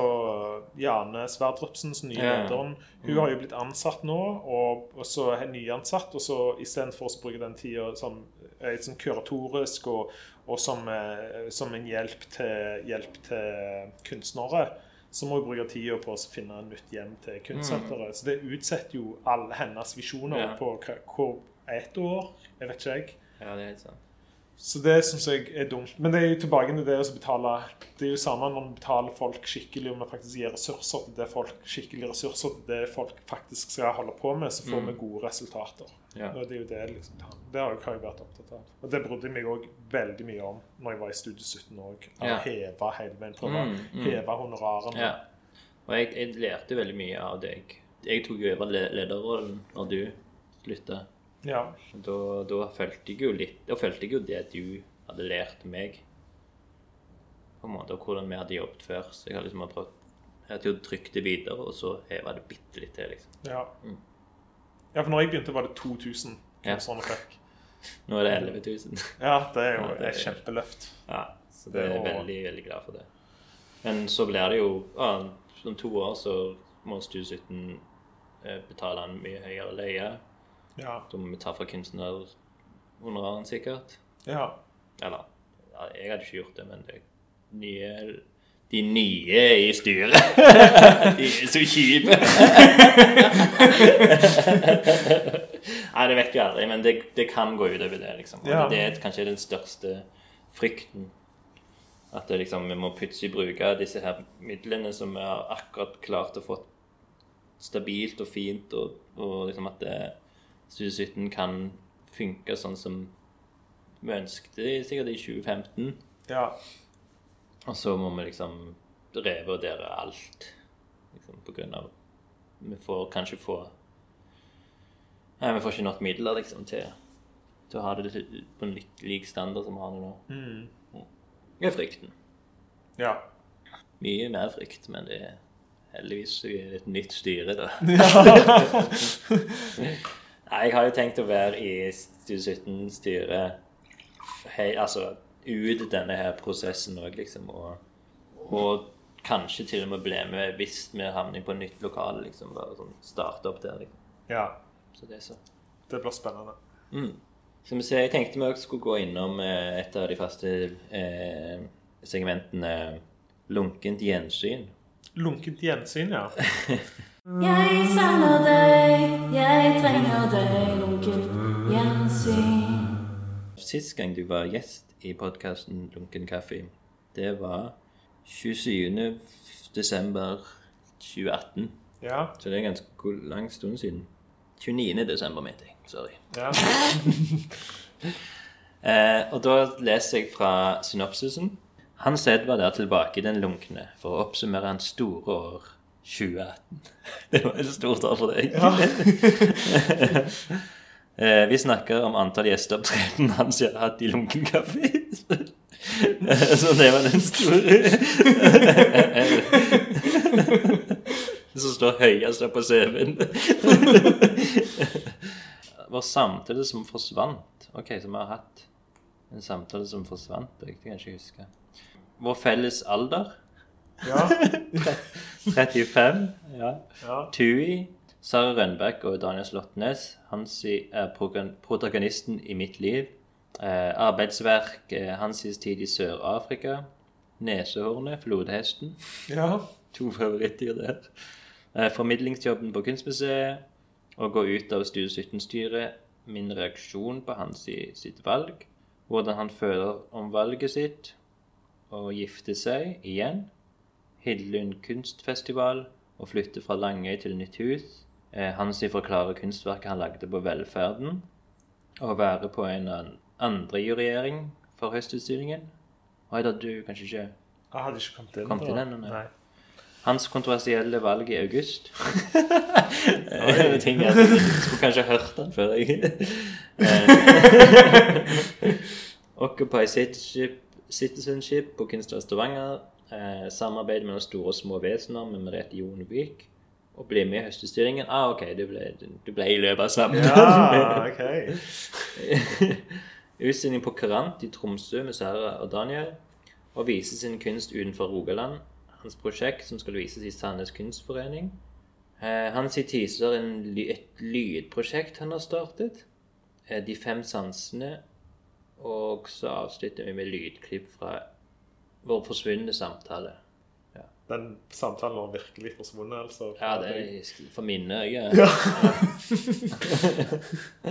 Jane Sverdrupsens nye Ja, lederen. Hun har jo blitt ansatt nå, og, og så er nyansatt. Og så istedenfor å bruke den tida som er sånn kuratorisk og, og som, eh, som en hjelp til, hjelp til kunstnere, så må hun bruke tida på å finne en nytt hjem til kunstsenteret. Så det utsetter jo alle hennes visjoner Mm. Ja. på hvor ett år. Jeg vet ikke, jeg. Ja, det er helt sant. Så det syns jeg er dumt. Men det er jo tilbake til det å betale Det er jo samme når man betaler folk skikkelig, og man faktisk gir ressurser til det folk skikkelig ressurser til det folk faktisk skal holde på med, så får Mm. vi gode resultater. Ja. Og det er jo det liksom Det har jeg vært opptatt av. Og det brydde jeg meg òg veldig mye om når jeg var i Studio 17 òg. Ja. heve hele veien. Prøve Mm, mm. heve honorarene. Ja. Og jeg, jeg lærte veldig mye av deg. Jeg tok jo over lederrollen når du slutta. Ja. Da, da følte jeg jo litt Da følte jeg jo det du hadde lært meg. På en måte, og hvordan vi hadde jobbet før. Så jeg har liksom prøvd Jeg hadde jo trykt det videre, og så heva det bitte litt til, liksom. Ja. Mm. ja, for når jeg begynte, var det 2000 Ja. sånn fikk. [laughs] Nå er det 11 000. Ja, det er jo Ja, det er- kjempeløft. Ja, så det er jeg veldig, veldig glad for det. Men så blir det jo ja, Om to år så må Stu 17 eh, betale en mye høyere leie. Ja. Da må vi ta fra kunstnerhonoraren sikkert. ja. Eller ja, jeg hadde ikke gjort det, men det nye De nye i styret [laughs] De er så kjipe. Nei, det vet vi aldri, men det, det kan gå utover det, liksom. Ja. Det er kanskje den største frykten. At det liksom, vi må plutselig bruke disse her midlene som vi har akkurat klart å få stabilt og fint, og, og liksom at det, Studio 17 kan funke sånn som vi ønsket sikkert i 2015. ja. Og så må vi liksom revurdere alt. Liksom på grunn av Vi får kanskje få Nei, vi får ikke nok midler liksom til, til å ha det på en litt lik standard som vi har det nå. Mm. Det er frykten. ja. Mye mer frykt, men det er heldigvis et nytt styre, da. Nei, [laughs] jeg har jo tenkt å være i Studio 17-styret altså ut denne her prosessen òg, liksom. Og, og kanskje til og med bli med hvis vi havner på nytt lokale, liksom. Bare sånn starte opp der, liksom. ja. Så det er så. Det blir spennende. Mm. Som jeg, jeg tenkte vi også skulle gå innom eh, et av de faste eh, segmentene Lunkent gjensyn. Lunkent gjensyn, ja. [laughs] Jeg savner deg, jeg trenger deg, lunken gjensyn. Sist gang du var gjest i podkasten Lunken kaffe, det var 27. desember 2018. Ja. Så det er en ganske lang stund siden. 29. desember, mente jeg. Sorry. ja. [laughs] Eh, og da leser jeg fra synopsisen. Hans Ed var der tilbake i den lunkne for å oppsummere hans store år 2018. [laughs] Det var et stort år for deg. [laughs] eh, vi snakker om antall gjesteopptreden hans har hatt i Lunken kaffe. [laughs] Så det var den store Som står høyest på CV-en. Vår samtale som forsvant. Ok, så vi har hatt en samtale som forsvant. Det kan jeg ikke huske. Vår felles alder. Ja. [laughs] 35. Ja. ja. Tui. Sara Rønbæk og Daniel Slåttnes. Hansi er protagonisten i mitt liv. Eh, arbeidsverk. Eh, Hansis tid i Sør-Afrika. Nesehornet. Flodhesten. ja. To favorittdyr der. Eh, formidlingsjobben på Kunstmuseet. Å gå ut av Studio 17-styret. Min reaksjon på hans sitt valg. Hvordan han føler om valget sitt. Å gifte seg igjen. Hillund kunstfestival. og flytte fra Langøy til nytt hus. Eh, hans i forklare kunstverket han lagde på velferden. og være på en an- andre juryering for høstutstillingen. Oi da, du kanskje ikke Jeg hadde ikke kommet inn. Kommet inn ennå, nei. Hans kontroversielle valg i august. [laughs] Eh, Ting jeg skulle kanskje hørt den før jeg [laughs] Eh, [laughs] Occupy citizenship, på Kunst Stavanger. Eh, samarbeid mellom store og små vesener med Merete Jonevik. Og bli med i høstestillingen. Ah, OK, du ble, du ble i løpet av samtalen. Ja, ok. [laughs] Utstilling på Karant i Tromsø med Sara og Daniel. Og vise sin kunst utenfor Rogaland. Hans prosjekt som skal vises i Sandnes Kunstforening. Eh, han sier teaser en, ly- et lydprosjekt han har startet. Eh, De fem sansene. Og så avslutter vi med lydklipp fra vår forsvunne samtale. Den samtalen var virkelig forsvunnet, altså. Ja, det er for minne øye. [laughs]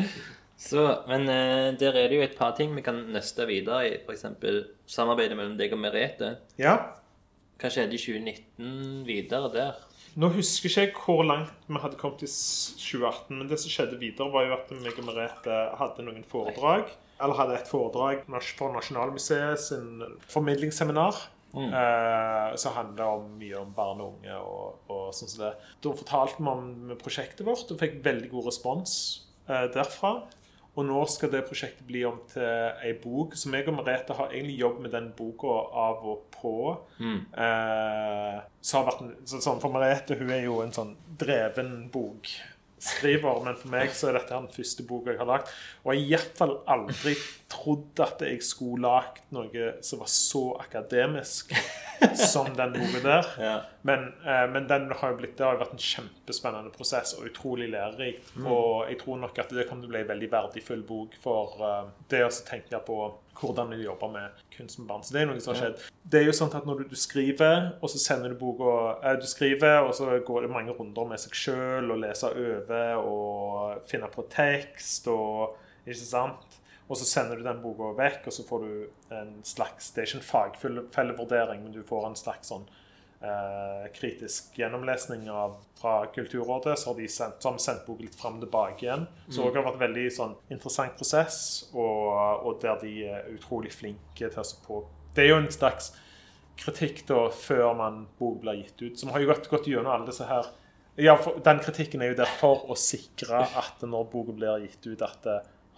[laughs] Så, men eh, der er det jo et par ting vi kan nøste videre i. F.eks. samarbeidet mellom deg og Merete. Ja. Hva skjedde i 2019 videre der? Nå husker ikke jeg hvor langt vi hadde kommet i 2018, men det som skjedde videre, var jo at meg og Merete hadde noen foredrag. Eller hadde et foredrag for Nasjonalmuseet sin formidlingsseminar. Eh, som handla om mye om barn og unge og, og sånn som det. Da fortalte vi om prosjektet vårt og fikk veldig god respons eh, derfra. Og nå skal det prosjektet bli om til ei bok. Så jeg og Merete har egentlig jobbet med den boka av og på. Eh, så har vært en, så, sånn, For Merete hun er jo en sånn dreven bokskriver, men for meg så er dette den første boka jeg har lagd. Og jeg har iallfall aldri trodd at jeg skulle lagd noe som var så akademisk som den boka der. Ja. Men, eh, men den har jo blitt, det har jo vært en kjempespennende prosess og utrolig lærerikt. Og jeg tror nok at det kommer til å bli en veldig verdifull bok for eh, det å tenke på hvordan du jobber med kunst med barn. Så det er noe som har skjedd. Det er jo sånn at når du, du skriver, og så sender du boka eh, Du skriver, og så går det mange runder med seg sjøl og leser over og finner på tekst og Ikke sant? Og så sender du den boka vekk, og så får du en slags Det er ikke en fagfellevurdering, men du får en slags sånn eh, kritisk gjennomlesning av, fra Kulturrådet. Så har de sendt, så har vi sendt boken litt fram og tilbake igjen. Så det har vært en veldig sånn, interessant prosess, og, og der de er utrolig flinke til å se på Det er jo en slags kritikk da før man bok blir gitt ut. Så vi har jo gått, gått gjennom alle disse her ja, Den kritikken er jo der for å sikre at når boka blir gitt ut, at,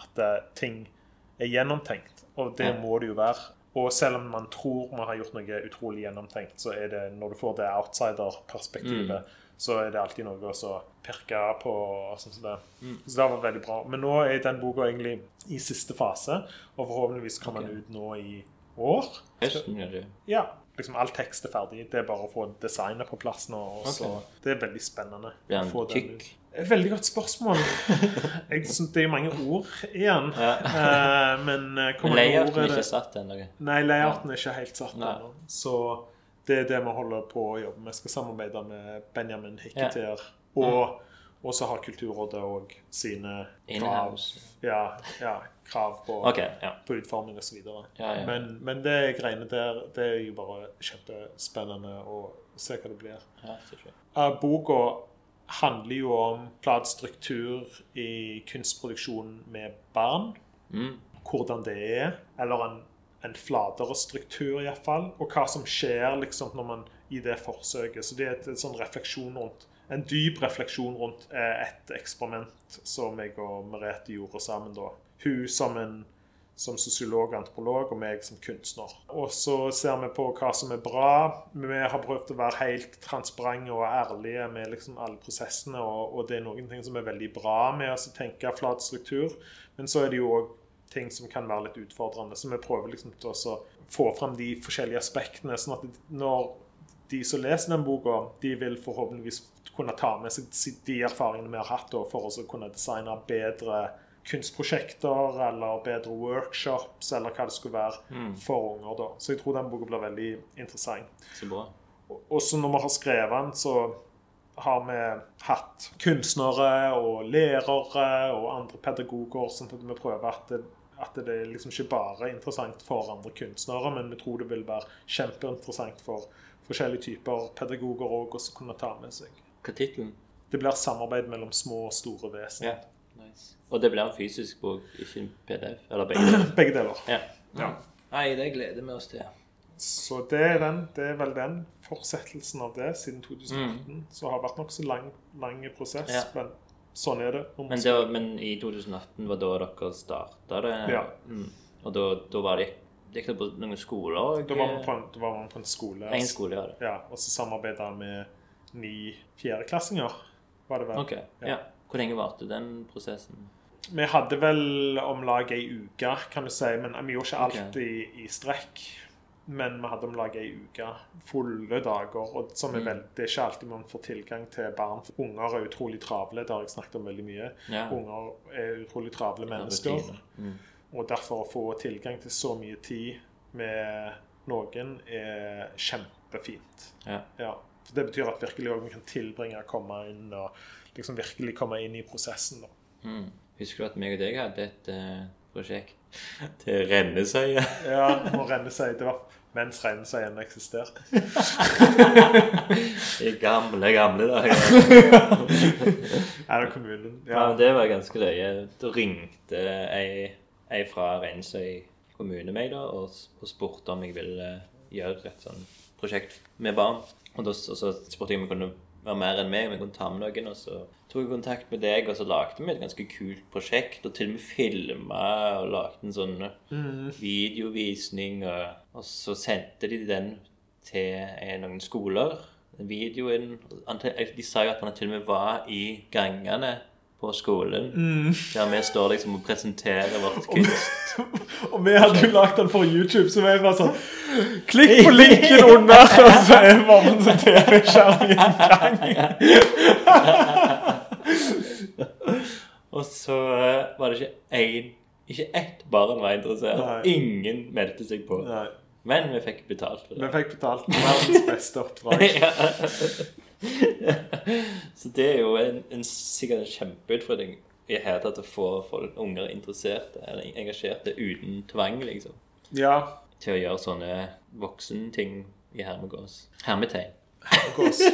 at ting er gjennomtenkt. Og det må det jo være. Og selv om man tror man har gjort noe utrolig gjennomtenkt, så er det når du får det outsider-perspektivet, så er det alltid noe å så pirke på. sånn som det. Så det var veldig bra. Men nå er den boka egentlig i siste fase, og forhåpentligvis kommer okay. den ut nå i år. Høsten, gjør det. Ja, liksom all tekst er ferdig. Det er bare å få designet på plass nå. Og så, Det er veldig spennende. Blir den tykk? Veldig godt spørsmål. Jeg synes Det er mange ord igjen. Ja. Eh, men eh, layouten er ikke satt ennå. Nei, layouten er ikke helt satt ennå. Så det er det vi holder på å jobbe med. Vi skal samarbeide med Benjamin Hicketier. Og, og så har Kulturrådet òg sine krav, ja, ja, krav på, okay, Ja. på utforming osv. Ja, ja. Men, men det greiene der det er jo bare kjempespennende å se hva det blir. ja. Uh, boka handler jo om platestruktur i kunstproduksjon med barn. Mm. Hvordan det er. Eller en, en flatere struktur, iallfall. Og hva som skjer liksom når man i det forsøket. Så det er et, et sånn refleksjon rundt en dyp refleksjon rundt eh, et eksperiment som jeg og Merete gjorde sammen. da. Hun som en som sosiolog og antropolog, og meg som kunstner. Og så ser vi på hva som er bra. Vi har prøvd å være helt transparente og ærlige med liksom alle prosessene, og, og det er noen ting som er veldig bra med å tenke flat struktur, men så er det jo òg ting som kan være litt utfordrende. Så vi prøver liksom til å få fram de forskjellige aspektene, sånn at når de som leser den boka, de vil forhåpentligvis kunne ta med seg de erfaringene vi har hatt for å kunne designe bedre kunstprosjekter eller bedre workshops eller hva det skulle være for unger. da. Så jeg tror den boka blir veldig interessant. Så bra. Og også når vi har skrevet den, så har vi hatt kunstnere og lærere og andre pedagoger, sånn at vi prøver at det, at det er liksom ikke bare interessant for andre kunstnere, men vi tror det vil være kjempeinteressant for forskjellige typer pedagoger òg å kunne ta med seg. Hva er tittelen? Det blir samarbeid mellom små og store vesen. Ja. Og det blir en fysisk bok, ikke en PDF? Eller begge deler? Begge deler. Ja. Ja. Nei, det gleder vi oss til. Så det er, den, det er vel den fortsettelsen av det siden 2018. Så har det vært nokså lang, lang prosess, Ja. men sånn er det. Men, det var, men i 2018 var da dere starta det? Ja. Mm. Og da, da var det Gikk dere på noen skoler? og- Da var man på en, da var man på en skole. En skole, ja. Ja, og så samarbeida han med ni fjerdeklassinger, var det vel. Ok, ja. Hvor lenge varte den prosessen? Vi hadde vel om lag ei uke, kan du si, men vi gjorde ikke alt okay. i, i strekk. Men vi hadde om lag ei uke. Fulle dager. Og som er Mm. vel, det er ikke alltid man får tilgang til barn. For unger er utrolig travle, det har jeg snakket om veldig mye. Ja. Unger er utrolig travle mennesker. Mm. Og derfor å få tilgang til så mye tid med noen er kjempefint. Ja. Ja. Det betyr at virkelig også vi kan tilbringe å komme inn og liksom virkelig komme inn i prosessen. da. Mm. Husker du at meg og deg hadde et uh, prosjekt [laughs] til Rennesøya. Ja, og Rennesøy. Det var mens Rennesøy ennå eksisterte. [laughs] I gamle, gamle dager. ja, [laughs] det kommunen? Ja, Ja. men Det var ganske løye. Da ringte ei, ei fra Rennesøy kommune meg da, og, og spurte om jeg ville gjøre et sånn prosjekt med barn. Og, da, og så spurte jeg om jeg kunne være mer enn meg, om jeg kunne ta med noen. Og så tok kontakt med deg, og så lagde vi et ganske kult prosjekt. Og til og med filma og lagde en sånn videovisning. Og, og så sendte de den til noen skoler. Videoen De sa jo at han til og med var i gangene på skolen. Der vi står liksom og presenterer vårt kunst. Og vi hadde jo lagt den for YouTube, så vi bare sånn Klikk på [laughs] linken under, og så er det bare sånn TV-skjerm i en gang. [laughs] Og så eh, var det ikke én Ikke ett barn var interessert. Nei. Ingen meldte seg på. Nei, Men vi fikk betalt for det. vi fikk betalt verdens beste oppdrag. [laughs] [laughs] Så det er jo en, en, sikkert en kjempeutfordring i hele tatt å få folk, unger interesserte eller engasjerte uten tvang, liksom. Ja. Til å gjøre sånne voksenting i hermegås. Hermetegn. Hermegås. [laughs]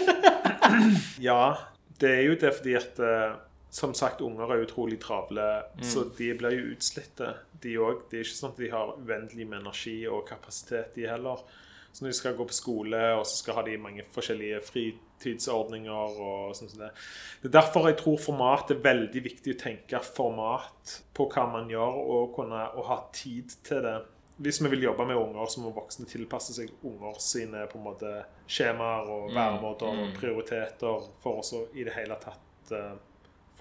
Ja, det er jo det fordi at eh, som sagt, unger er utrolig travle, så de blir jo utslitte, de òg. Det er ikke sånn at de har uendelig med energi og kapasitet, de heller. Så når de skal gå på skole, og så skal ha de mange forskjellige fritidsordninger og sånn som det. Det er derfor jeg tror format er veldig viktig å tenke format på hva man gjør, og kunne og ha tid til det. Hvis vi vil jobbe med unger, så må voksne tilpasse seg unger sine på en måte skjemaer og væremåter og prioriteter for også i det hele tatt eh,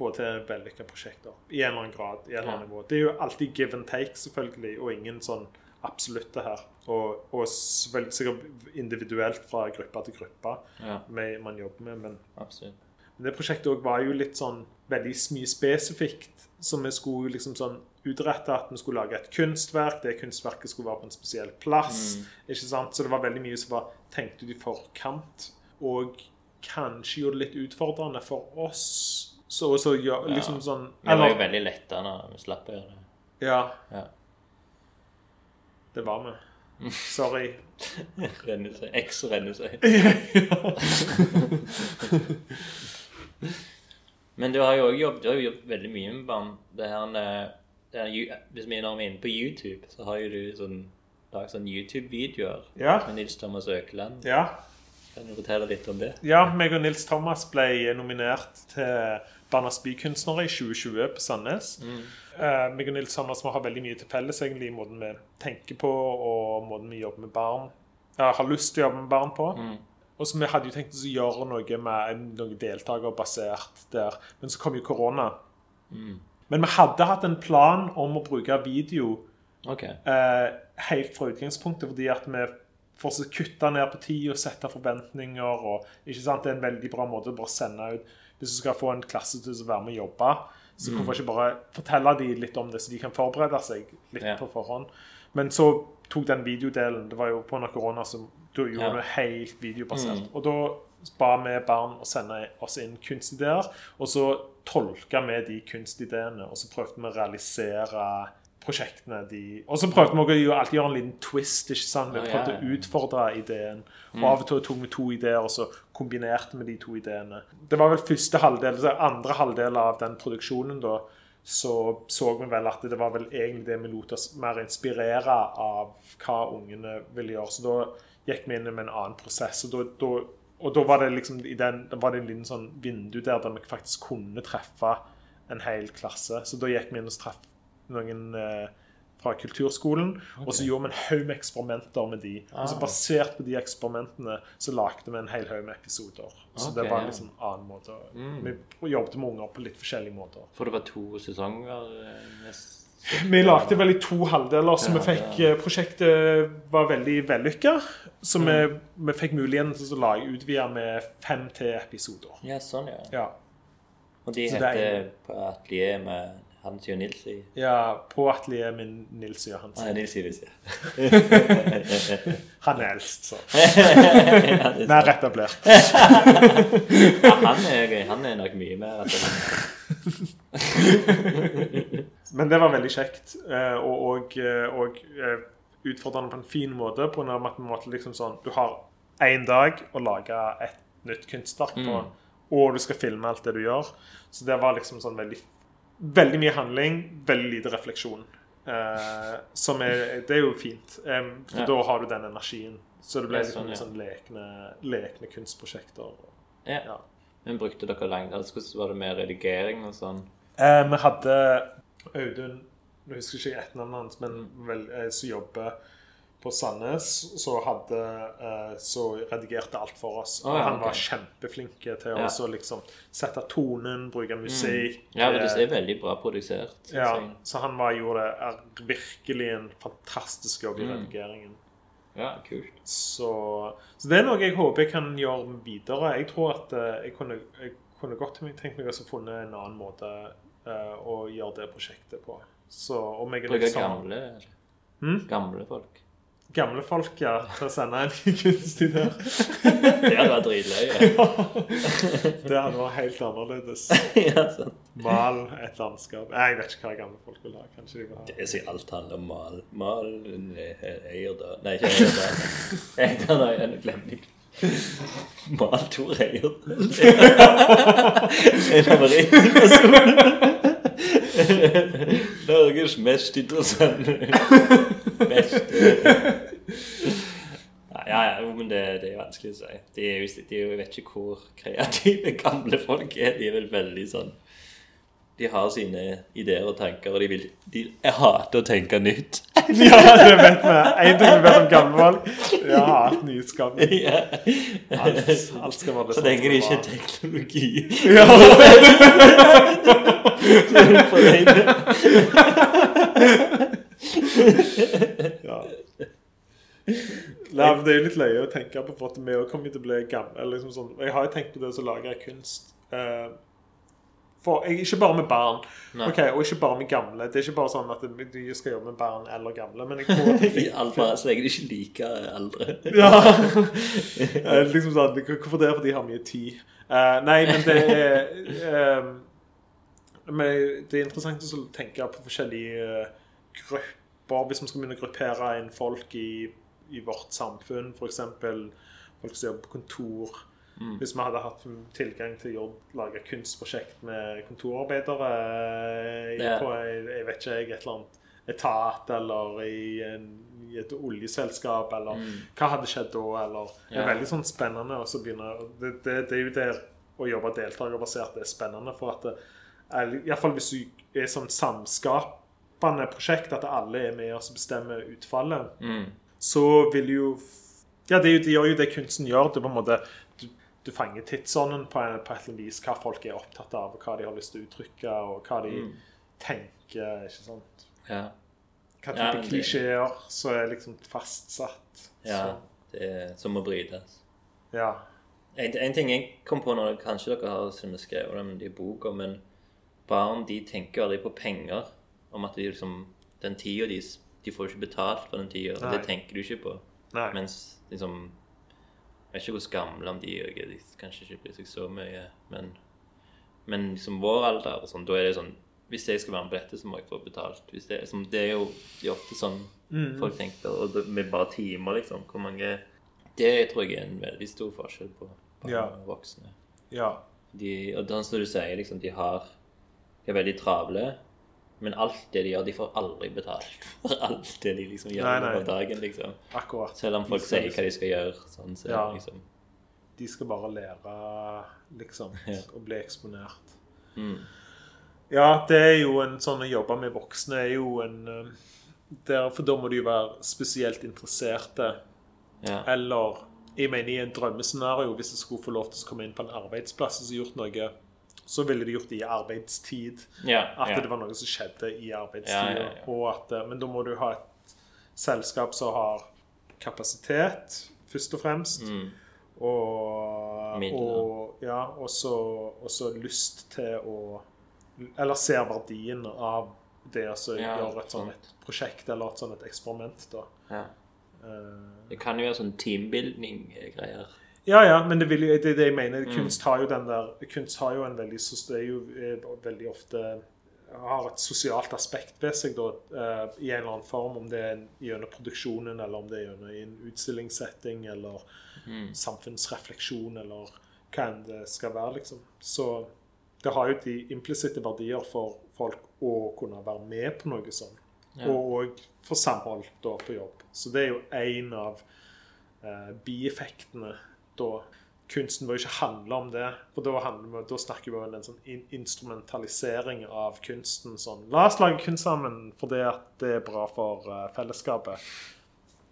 få til vellykka prosjekter. I en eller annen grad. i en eller annen nivå. Det er jo alltid give and take, selvfølgelig, og ingen sånn absolutte her. Og, og sikkert individuelt fra gruppe til gruppe Ja, med, man jobber med. Men, men det prosjektet også var jo litt sånn veldig mye spesifikt. Så vi skulle liksom sånn utrette at vi skulle lage et kunstverk. Det kunstverket skulle være på en spesiell plass. ikke sant? Så det var veldig mye som var tenkt ut i forkant. Og kanskje gjorde det litt utfordrende for oss. Så, så ja, liksom sånn Det var jo veldig letta når vi slapp å gjøre det. Ja, Ja. det var vi. Sorry. X [laughs] renner seg. [laughs] [laughs] Men du har jo også jobbet, jobbet veldig mye med barn. Det her, det her, hvis vi er inne på YouTube, så har jo du sånn, laget sånn YouTube-videoer Ja. med Nils Thomas Økeland. Ja. Kan du fortelle litt om det? Ja, meg og Nils Thomas ble nominert til Barnas bykunstnere i 2020 på Sandnes. Eh, meg og Nils vi har veldig mye til felles egentlig i måten vi tenker på og måten vi jobber med barn ja, har lyst til å jobbe med barn på. Og så Vi hadde jo tenkt å gjøre noe med noen deltakerbasert der, men så kom jo korona. Men vi hadde hatt en plan om å bruke video okay. eh, helt fra utgangspunktet, fordi at vi fortsatt kutta kutte ned på tid og sette forventninger. og ikke sant, Det er en veldig bra måte å bare sende ut Hvis du skal få en klasse til å være med og jobbe, så hvorfor ikke bare fortelle de litt om det, så de kan forberede seg litt Ja. på forhånd. Men så tok den videodelen Det var jo på under korona, så da gjorde Ja. det helt videobasert. Og da ba vi barn å sende oss inn kunstideer, og så tolka vi de kunstideene, og så prøvde vi å realisere prosjektene de Og så prøvde vi å alltid gjøre en liten twist. ikke sant? Vi prøvde å utfordre ideen. Og av og til tok vi to ideer, og så kombinerte med de to ideene. Det var vel første halvdel, så andre halvdel av den produksjonen da, så så vi vel at det var vel egentlig det vi lot oss mer inspirere av hva ungene ville gjøre. Så da gikk vi inn med en annen prosess. Og da, da, og da var det liksom i den, var det en liten sånn vindu der der vi faktisk kunne treffe en hel klasse. Så da gikk vi inn og traff noen eh, fra kulturskolen, og så gjorde vi en haug med eksperimenter med de. Og så Ah. basert på de eksperimentene så lagde vi en hel haug med episoder. Så okay, det var en liksom en annen måte. Vi jobbet med unger på litt forskjellige måter. For det var to sesonger eh, Vi lagde vel i to halvdeler, så vi fikk eh, prosjektet var veldig vellykka. Så vi, vi fikk muligheten til å lage utvide med fem til episoder. Ja, sånn, ja. Ja. Og de Så er- heter på atelier med Hans og Nils i ja på atelieret min Nils Johansen. Nei, Nils sier [laughs] Han er eldst, så. [laughs] Ja, er Mer etablert. [laughs] Ja, han, er, han er nok mye mer etablert. Men det var veldig kjekt, eh, og, og, eh, og eh, utfordrende på en fin måte. På en måte liksom sånn, du har én dag å lage et nytt kunstverk på, og du skal filme alt det du gjør. Så det var liksom sånn veldig, veldig mye handling, veldig lite refleksjon. Eh, som er, det er jo fint, um, for Ja. da har du den energien. Så det ble liksom sånn, ja. sånn lekne, lekne kunstprosjekter. Ja. Ja. Men brukte dere lang altså, var det med redigering og sånn? Eh, vi hadde Audun Nå husker ikke jeg etternavnet hans, men vel, eh, som jobber på Sandnes, så hadde eh, Så redigerte alt for oss. Og ah, ja, han var kjempeflink til Ja. å liksom sette tonen, bruke musikk. Ja, men det eh, er veldig bra produsert. ja, jeg. så han var, gjorde virkelig en fantastisk jobb i Mm. redigeringen. ja, kult. Så, så det er noe jeg håper jeg kan gjøre videre. Jeg tror at eh, jeg kunne, jeg kunne godt tenkt meg å funnet en annen måte uh, å gjøre det prosjektet på. Så om jeg er Bruke sånn- gamle, hmm? gamle folk. Gamle folk ja, til å sende en [laughs] kunstig der. Det hadde vært dritløye. [laughs] Det hadde vært helt annerledes. [laughs] ja. Mal et landskap. Jeg vet ikke hva gamle folk vil ha. Kanskje de vil ha Det er sikkert alt handler om mal. Mal Eierdal Nei, ikke Eierdal. Eierdal har en glemning. Mal Tor Eierdal. En favorittperson. Norges mest interessante Mest Ja, ja, jo, men det, det er vanskelig å si. De er jo, de er jo, jeg vet ikke hvor kreative gamle folk er. De er vel veldig sånn De har sine ideer og tanker, og de vil de, Jeg hater å tenke nytt. [laughs] Ja, det vet vi. En ting vi vet om gamle folk. Ja, et nyskapning. ja. Alt, alt skal være det Så lenge det ikke er teknologi. Ja. [laughs] Ja. Nei, men Det er jo litt løye å tenke på, at vi også kommer til å bli gamle. Liksom sånn. Jeg har jo tenkt på det å lage kunst. Uh, for jeg, Ikke bare med barn, okay, og ikke bare med gamle. Det er ikke bare sånn at de skal jobbe med barn eller gamle. Men jeg tror at [laughs] så lenge de ikke liker eldre. [laughs] Ja. Eh, liksom sånn, Hvorfor det? Fordi de har mye tid. Uh, nei, men det er eh, men Det er interessant å tenke på forskjellige eh, grupper. Hvis vi skal begynne å gruppere inn folk i, i vårt samfunn, f.eks. folk som jobber på kontor. Hvis vi hadde hatt tilgang til å lage kunstprosjekt med kontorarbeidere yeah. på jeg, vet ikke, et eller annet etat eller i, en, i et oljeselskap, eller hva hadde skjedd da? Eller, det er veldig sånn spennende å så begynne det, det, det er jo det å jobbe deltakerbasert det er spennende, for at det, er- i hvert fall hvis du er sånn samskapende prosjekt, at alle er med oss og bestemmer utfallet, Mm. Så vil jo Ja, det, det gjør jo det kunsten gjør. Er på en måte Du, du fanger tidsånden på, en, på et eller annet vis. Hva folk er opptatt av, og hva de har lyst til å uttrykke, og hva de Mm. tenker. ikke sant? Ja. Hva type ja, klisjeer som er liksom fastsatt. ja. Det er som å brytes. Ja. En, en ting jeg kom på når kanskje dere har skrevet det i boka, men barn de tenker aldri på penger. Om at de liksom, den tida de, de får ikke betalt for den tida. Det tenker du ikke på. Nei. Mens liksom Jeg vet ikke hvor gamle om de er. De kanskje ikke bryr seg så mye. Men, men liksom vår alder og sånn, da er det sånn Hvis jeg skal være med på dette, så må jeg få betalt. Det, liksom, det er jo det er ofte sånn Mm. folk tenker. Og det, med bare timer, liksom. Hvor mange Det tror jeg er en veldig stor forskjell på Ja. voksne. ja. De, og sånn som du sier, liksom, de har De er veldig travle. Men alt det de gjør, de får aldri betalt for alt det de liksom gjør Nei, nei. over dagen. liksom. Akkurat. Selv om folk sier hva de skal gjøre. sånn, så Ja. liksom De skal bare lære, liksom, Ja. å bli eksponert. mm. Ja, det er jo en sånn å jobbe med voksne er jo en eh, der, For da må du jo være spesielt interesserte. Ja. Eller jeg mener i en drømmescenario, hvis jeg skulle få lov til å komme inn på en arbeidsplass og gjort noe, så ville de gjort det i arbeidstid. Yeah, At yeah. det var noe som skjedde i arbeidstida. Yeah, men da må du ha et selskap som har kapasitet, først og fremst. Mm. Og, og, ja, og så lyst til å Eller ser verdien av det å så Ja, gjøre et sånt et prosjekt eller et sånt et eksperiment. da. ja. Eh, Det kan jo være sånn teambuilding-greier. Ja, ja, men det, vil, jo- det er det jeg mener. Mm. Kunst har jo den der Kunst har jo en veldig så Det er jo er veldig ofte har et sosialt aspekt ved seg da, uh, i en eller annen form, om det er gjennom produksjonen, eller om det er gjennom en utstillingssetting, eller samfunnsrefleksjon, eller hva enn det skal være, liksom. Så det har jo de implisitte verdier for folk å kunne være med på noe sånt. Og òg for samhold da på jobb. Så det er jo en av uh, bieffektene da. Kunsten bør ikke handle om det, for da, vi, da snakker vi om en sånn in instrumentalisering av kunsten. Sånn, La oss lage kunst sammen fordi det er bra for uh, fellesskapet.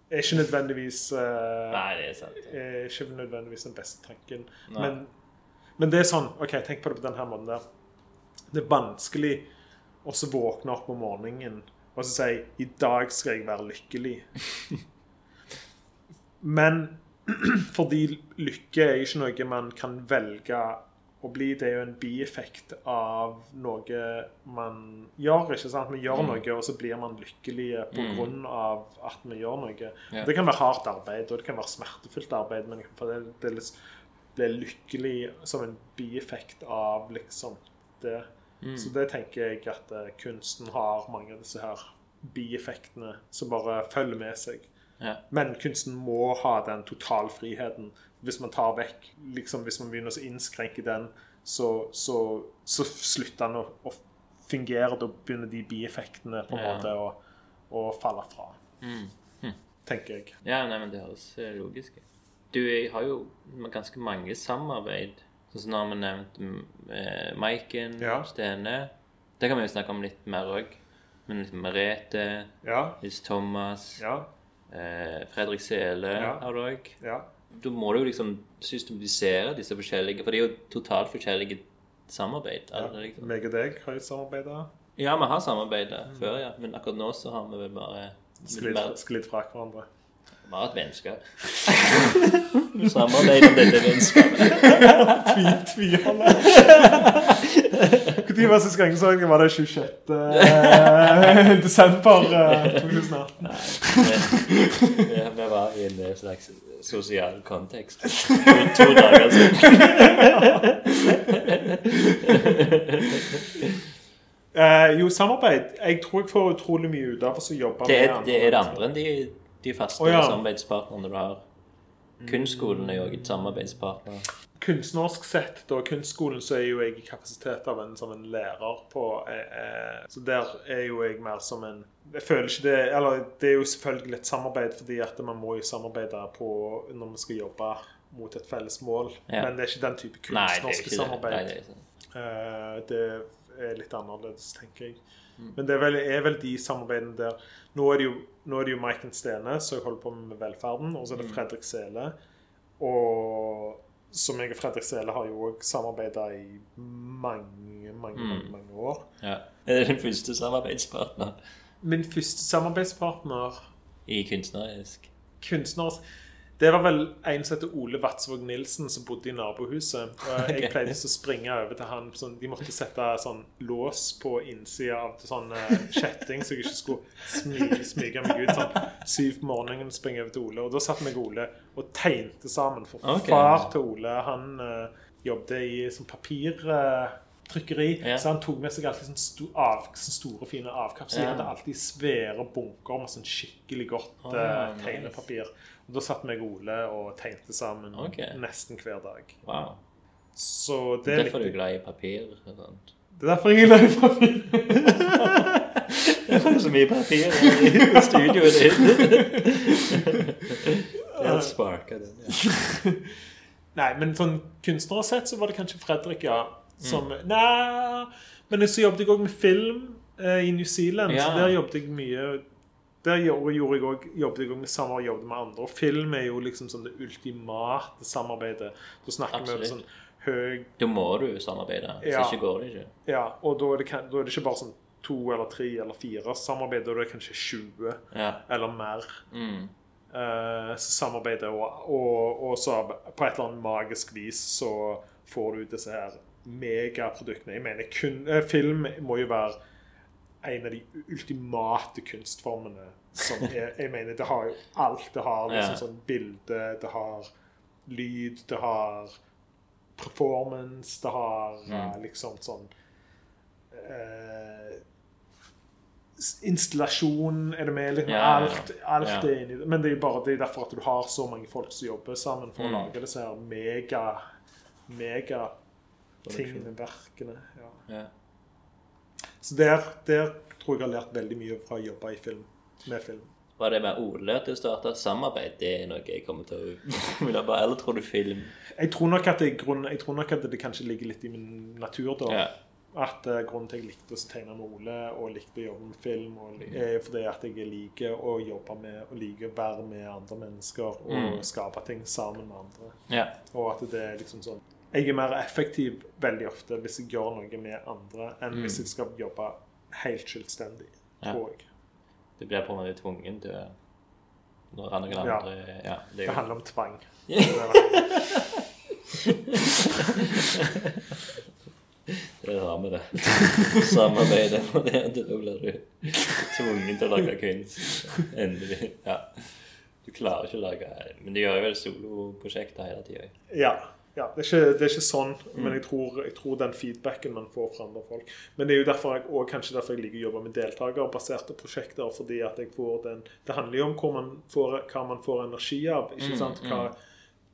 Er ikke nødvendigvis uh, Nei, det er sant. er ikke nødvendigvis den beste tanken. Men, men det er sånn OK, tenk på det på denne måten der. Det er vanskelig å så våkne opp om morgenen og så si 'I dag skal jeg være lykkelig'. [laughs] Men [clears throat] fordi lykke er ikke noe man kan velge å bli, det er jo en bieffekt av noe man gjør. ikke sant? Vi gjør noe, og så blir man lykkelige på grunn av at vi gjør noe. Ja. Det kan være hardt arbeid, og det kan være smertefullt arbeid, men for det, det, er det er lykkelig som en bieffekt av liksom det. Så det tenker jeg at eh, kunsten har mange av disse her bieffektene som bare følger med seg. Ja. Men kunsten må ha den totalfriheten. Hvis man tar vekk liksom Hvis man begynner å innskrenke den, så, så, så slutter den å, å fungere. Da begynner de bieffektene på en Ja. måte å, å falle fra. Mm. Hm. Tenker jeg. Ja, nei, men det høres eh, logisk ut. Du, jeg har jo ganske mange samarbeid. Sånn som nå har vi nevnt mm, eh, Maiken, Ja. Stene. Det kan vi jo snakke om litt mer òg. Men litt Merete, Ja. Liz Thomas, Ja. Eh, Fredrik Sele Ja. har du òg. Ja. Da må du jo liksom systematisere disse forskjellige For det er jo totalt forskjellige samarbeid. ja. liksom. Meg og deg har jo samarbeida. Ja, vi har samarbeidet før, ja. Men akkurat nå så har vi vel bare Sklidd fra hverandre. Vi har et vennskap. [laughs] Samarbeid om dette vennskapet. [laughs] Tviholder. [laughs] Når var sist gang så den? Var det 26. eh, [laughs] desember eh, 2018? Vi, vi var i en slags sosial kontekst. To, to dager siden. Eh, jo, samarbeid. Jeg tror jeg får utrolig mye ut av å jobbe Det er, med det er det andre enn de, de faste oh, ja. samarbeidspartnerne du har. Kunstskolen er jo også et samarbeidspartner. Kunstnersk sett, da, kunstskolen, så er jo jeg i kapasitet av en, som en lærer på eh, eh, Så der er jo jeg mer som en Jeg føler ikke det Eller det er jo selvfølgelig et samarbeid, fordi at man må jo samarbeide på når vi skal jobbe mot et felles mål. Ja. Men det er ikke den type er kunstnerske ikke det. samarbeid. Nei, det er. Eh, det er litt annerledes, tenker jeg. Mm. Men det er vel, er vel de samarbeidene der Nå er det jo, nå er det jo Maiken Stene som holder på med velferden, og så Mm. er det Fredrik Sele. Og som jeg og Fredrik Sele har jo òg samarbeida i mange, mange, Mm. mange, mange år. Ja. Er det din første samarbeidspartner Min første samarbeidspartner i kunstnerisk? kunstner Det var vel en som heter Ole Vatsvåg Nilsen, som bodde i nabohuset. Og jeg [laughs] pleide å springe over til han. Sånn, de måtte sette sånn lås på innsida av sånn eh, kjetting, så jeg ikke skulle smyge, smyge meg ut. Sånn syv på morgenen springe over til Ole. Og da satt meg Ole og tegnte sammen. For okay. far til Ole, han uh, jobbet i sånn papirtrykkeri. Ja. Så han tok med seg alltid sånne, sto, av, sånne store, fine avkapp. Så de Ja. hadde alltid svære bunker med sånn skikkelig godt oh, ja, nice. tegnepapir. Da satt meg og Ole og tegnte sammen okay. nesten hver dag. Wow. Så det er, Derfor litt... du er glad i papir. Sant? det er derfor jeg er glad i papir. [laughs] Det er så mye papir i studioet ditt. [laughs] Det sparker den, ja. [laughs] Nei, men sånn kunstnere sett så var det kanskje Fredrik, ja. Som Mm. Nei, men så jobbet jeg òg med film eh, i New Zealand. Ja. Så der jobbet jeg mye Der jeg også, jobbet jeg òg med samarbeid jobbet med andre. Og film er jo liksom sånn det ultimate samarbeidet. Da snakker vi om sånn høy Da må du samarbeide. Hvis Ja. ikke går det ikke. Ja, og da er, det, da er det ikke bare sånn to eller tre eller fire samarbeid, da er det kanskje 20 Ja. eller mer Mm. Uh, som samarbeider. Og, og, og så på et eller annet magisk vis så får du disse her megaproduktene. Jeg mener, kun, eh, film må jo være en av de ultimate kunstformene som er Jeg mener, det har jo alt. Det har liksom Ja. sånn bilde, det har lyd, det har performance, det har eh, liksom sånn eh, Installasjon er det med. Liksom, ja. Alt, alt Ja. er inni det. Men det er jo bare det er derfor at du har så mange folk som jobber sammen for Mm. å lage disse her mega mega tingene, verkene. Ja. Så der, der tror jeg jeg har lært veldig mye fra å jobbe i film, med film. Var det med Ole at du starta samarbeid? Det er noe jeg kommer til å [laughs] ville bare Eller tror du film? Jeg tror nok at, grunn, jeg tror nok at det kanskje ligger litt i min natur, da. Ja. At uh, grunnen til at jeg likte å tegne med Ole og likte å jobbe med film, og, er fordi at jeg liker å jobbe med og liker å være med andre mennesker og Mm. skape ting sammen med andre. ja. Og at det er liksom sånn Jeg er mer effektiv veldig ofte hvis jeg gjør noe med andre, enn Mm. hvis jeg skal jobbe helt selvstendig, Ja. tror jeg. Du blir på en måte tvungen til Når andre Ja. andre Ja, det Det er handler om tvang. [laughs] Det har vi det. Samarbeidet for det. Da blir du tvungen til å lage kunst. Endelig. Ja. Du klarer ikke å lage Men du gjør jo vel soloprosjekter hele tida. Ja. Ja det, er ikke, det er ikke sånn, Mm. men jeg tror, jeg tror den feedbacken man får fra andre folk Men det er jo derfor jeg, og kanskje derfor jeg liker å jobbe med deltakerbaserte prosjekter. fordi at jeg får den Det handler jo om hvor man får, hva man får energi av. ikke Mm, sant? Hva,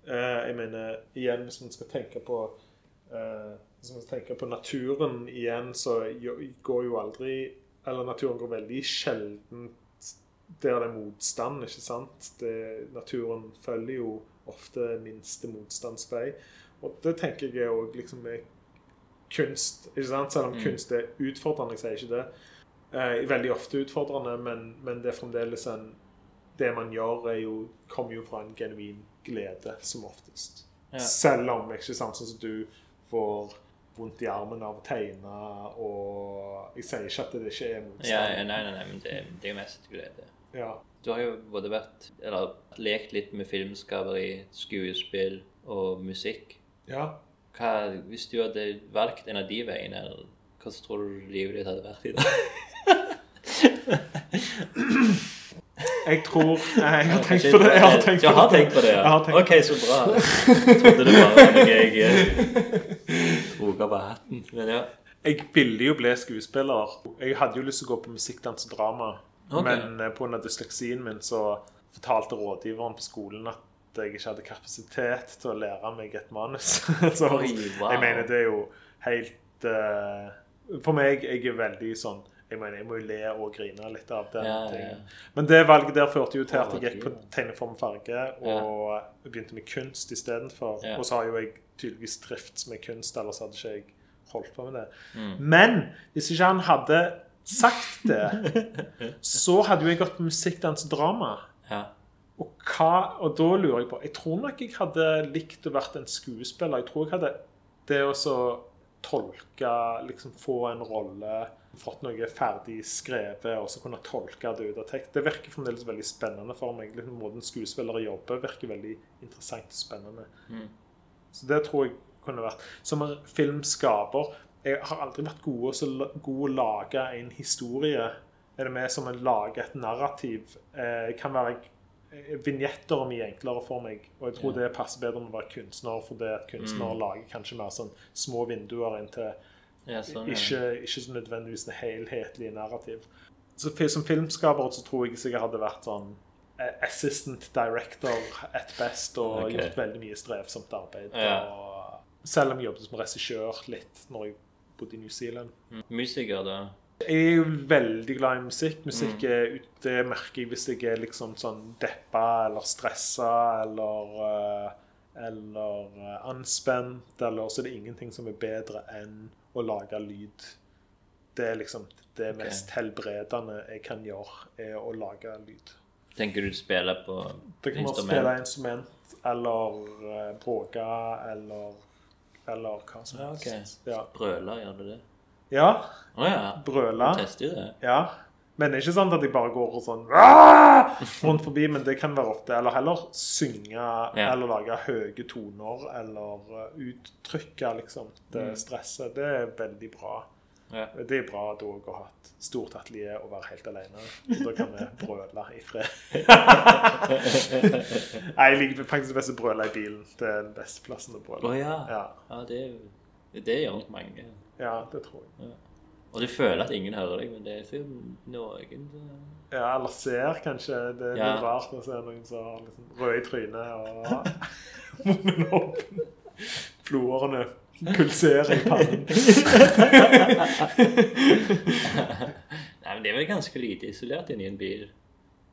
eh, jeg mener, igjen, hvis man skal tenke på eh, Hvis man skal tenke på naturen igjen, så går jo aldri Eller naturen går veldig sjelden der det er motstand, ikke sant? Det, naturen følger jo ofte minste motstands vei. Og det tenker jeg òg liksom er kunst. ikke sant? Selv om Mm. kunst er utfordrende, jeg sier ikke det. Eh, veldig ofte utfordrende, men, men det er fremdeles en Det man gjør, er jo, kommer jo fra en genuin glede, som oftest. Ja. Selv om ikke sant, sånn som du får vondt i armen av å tegne, og jeg sier ikke at det ikke er motstand. Ja, ja, nei, nei, nei, men det, det er jo mest glede. Ja. Du har jo både vært Eller lekt litt med filmskaperi, skuespill og musikk. ja. Hva, hvis du hadde valgt en av de veiene, hva hvordan tror du livet ditt hadde vært i dag? Jeg tror Jeg har tenkt på det. Jeg har tenkt på har det. tenkt på det, ja? Jeg har Ok, så bra. Jeg trodde det bare var noe jeg tok av hatten. Men ja. Jeg ville jo bli skuespiller. Jeg hadde jo lyst til å gå på musikk, dans og drama. Ok. Men eh, pga. dysleksien min så fortalte rådgiveren på skolen at jeg ikke hadde kapasitet til å lære meg et manus. [laughs] så Oi, wow. jeg mener det er jo helt uh, For meg, jeg er veldig sånn jeg mener, jeg må jo le og grine litt av den Ja, ja, ja. Men det valget der førte jo til at jeg gikk på tegneform farge og begynte med kunst istedenfor. Ja. Og så har jo jeg tydeligvis trivts med kunst, ellers hadde ikke jeg holdt på med det. Mm. Men hvis ikke han hadde sagt det, så hadde jo jeg gått på musikk, dans drama. ja. Og, hva, og da lurer jeg på Jeg tror nok jeg hadde likt å vært en skuespiller. Jeg tror jeg hadde det å så tolke, liksom få en rolle, fått noe ferdig skrevet, og så kunne tolke det ut av tekst. Det virker fremdeles veldig spennende for meg. Liksom, måten skuespillere jobber, virker veldig interessant og spennende. Mm. Så det tror jeg kunne vært Som en filmskaper Jeg har aldri vært god, god å lage en historie. Er det vi som å lage et narrativ? Eh, kan være Vignetter er mye enklere for meg, og jeg tror Ja. det passer bedre med å være kunstner, fordi at kunstner Mm. lager kanskje mer sånn små vinduer inn til ja sånn, ja. ikke, ikke så nødvendigvis det helhetlige narrativ. Så Som filmskaper så tror jeg sikkert hadde vært sånn eh, assistant director at best og okay. gjort veldig mye strevsomt arbeid. Og, selv om jeg jobbet som regissør litt når jeg bodde i New Zealand. Mm. Musiker, da? Jeg er jo veldig glad i musikk. Musikk Mm. er det merker jeg hvis jeg er liksom sånn deppa eller stressa eller eh, eller eh, anspent, eller så er det ingenting som er bedre enn å lage lyd. Det er liksom det okay. mest helbredende jeg kan gjøre, er å lage lyd. Tenker du spille på Det kan være instrument? spille instrument, eller bråke, eller, eller hva som Ja, okay. helst. Ja. Brøler, gjør du det? ja, Oh, ja. Brøler. Du tester jo det. Ja. Men det er ikke sånn at de bare går og sånn rundt forbi, men det kan være ofte. Eller heller synge eller lage høye toner eller uh, uttrykke liksom det Mm. stresset. Det er veldig bra. Ja. Det er bra da å ha et stort atelier og være helt alene. Da kan vi brøle i fred. [laughs] Nei, jeg liker faktisk best å brøle i bilen. Det er den beste plassen å brøle. Å ja. Ja, Ja, det, det gjør nok mange. ja, det tror jeg. Og du føler at ingen hører deg, men det er sikkert noen Ja, eller ser kanskje. Det er litt rart å se noen som har liksom røde i trynet og [laughs] munnen åpen. Blodårene pulserer i pannen. [laughs] Nei, men det er vel ganske lite isolert inni en bil.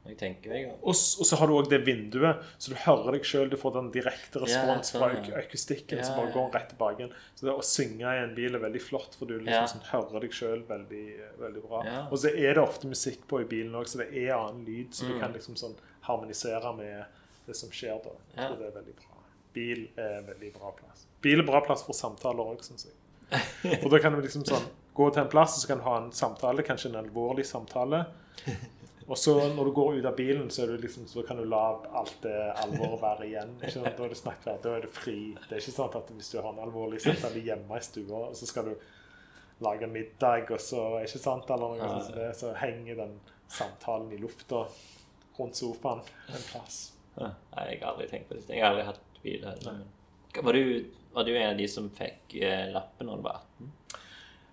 Når jeg tenker meg. Og, og så har du òg det vinduet, så du hører deg sjøl. Du får den direkte respons sånn, fra ja. ak- akustikken Ja, som bare går rett tilbake. Så det å synge i en bil er veldig flott, for du liksom Ja. sånn, hører deg sjøl veldig, veldig bra. Ja. Og så er det ofte musikk på i bilen òg, så det er annen lyd, så du Mm. kan liksom sånn harmonisere med det som skjer da. Jeg Ja. tror det er veldig bra. Bil er en veldig bra plass. Bil er bra plass for samtaler òg, syns jeg. For da kan du liksom sånn gå til en plass, og så kan du ha en samtale, kanskje en alvorlig samtale. Og så når du går ut av bilen, så, du liksom, så kan du la alt det alvoret være igjen. Sant? Da er det snakk da er det fri. Det er ikke sånn at hvis du har en alvorlig samtale hjemme i stua, og så skal du lage middag, og så er ikke sant, eller noe sånt, det, så henger den samtalen i lufta rundt sofaen en plass. Nei, jeg har aldri tenkt på det. Jeg har aldri hatt bil Var du, var du en av de som fikk eh, lappen når du var 18?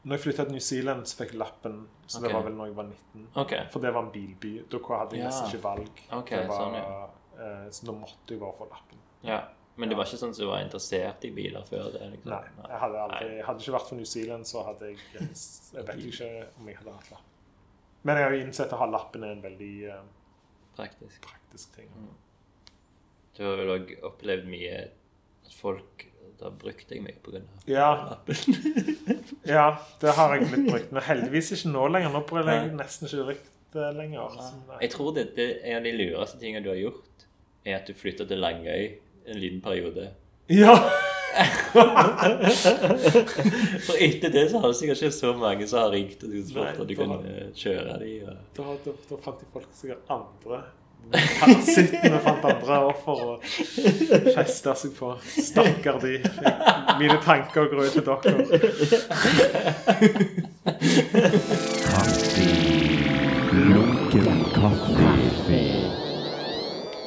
Når jeg flytta til New Zealand, så fikk jeg lappen. Så okay. det var vel når jeg var 19. Okay. For det var en bilby. Da hadde jeg Ja. nesten ikke valg. Okay, var, sånn, ja. eh, så da måtte jeg bare få lappen. Ja. Men det var ikke sånn at du var interessert i biler før det? liksom? Nei. Jeg hadde aldri, hadde ikke vært for New Zealand, så hadde jeg [laughs] Jeg vet ikke om jeg hadde hatt lapp. Men jeg har jo innsett at å ha lappen er en veldig eh, Praktisk. praktisk ting. Du har vel òg opplevd mye at folk har brukt deg mye pga. Ja, appen. [laughs] ja, det har jeg blitt brukt. Men heldigvis ikke nå lenger. Nå prøver jeg nesten ikke det lenger. Jeg tror det, det en av de lureste tingene du har gjort, er at du flytta til Langøy en liten periode. Ja! [laughs] For etter det så har det sikkert ikke så mange som har ringt og spurt om du kan kunne kjøre de. Og... Da, da, da fant de folk sikkert andre Parasittene fant andre offer og festa seg på. Stakkar de. Mine tanker går ut til dere. Kaffe. Lunken kaffe.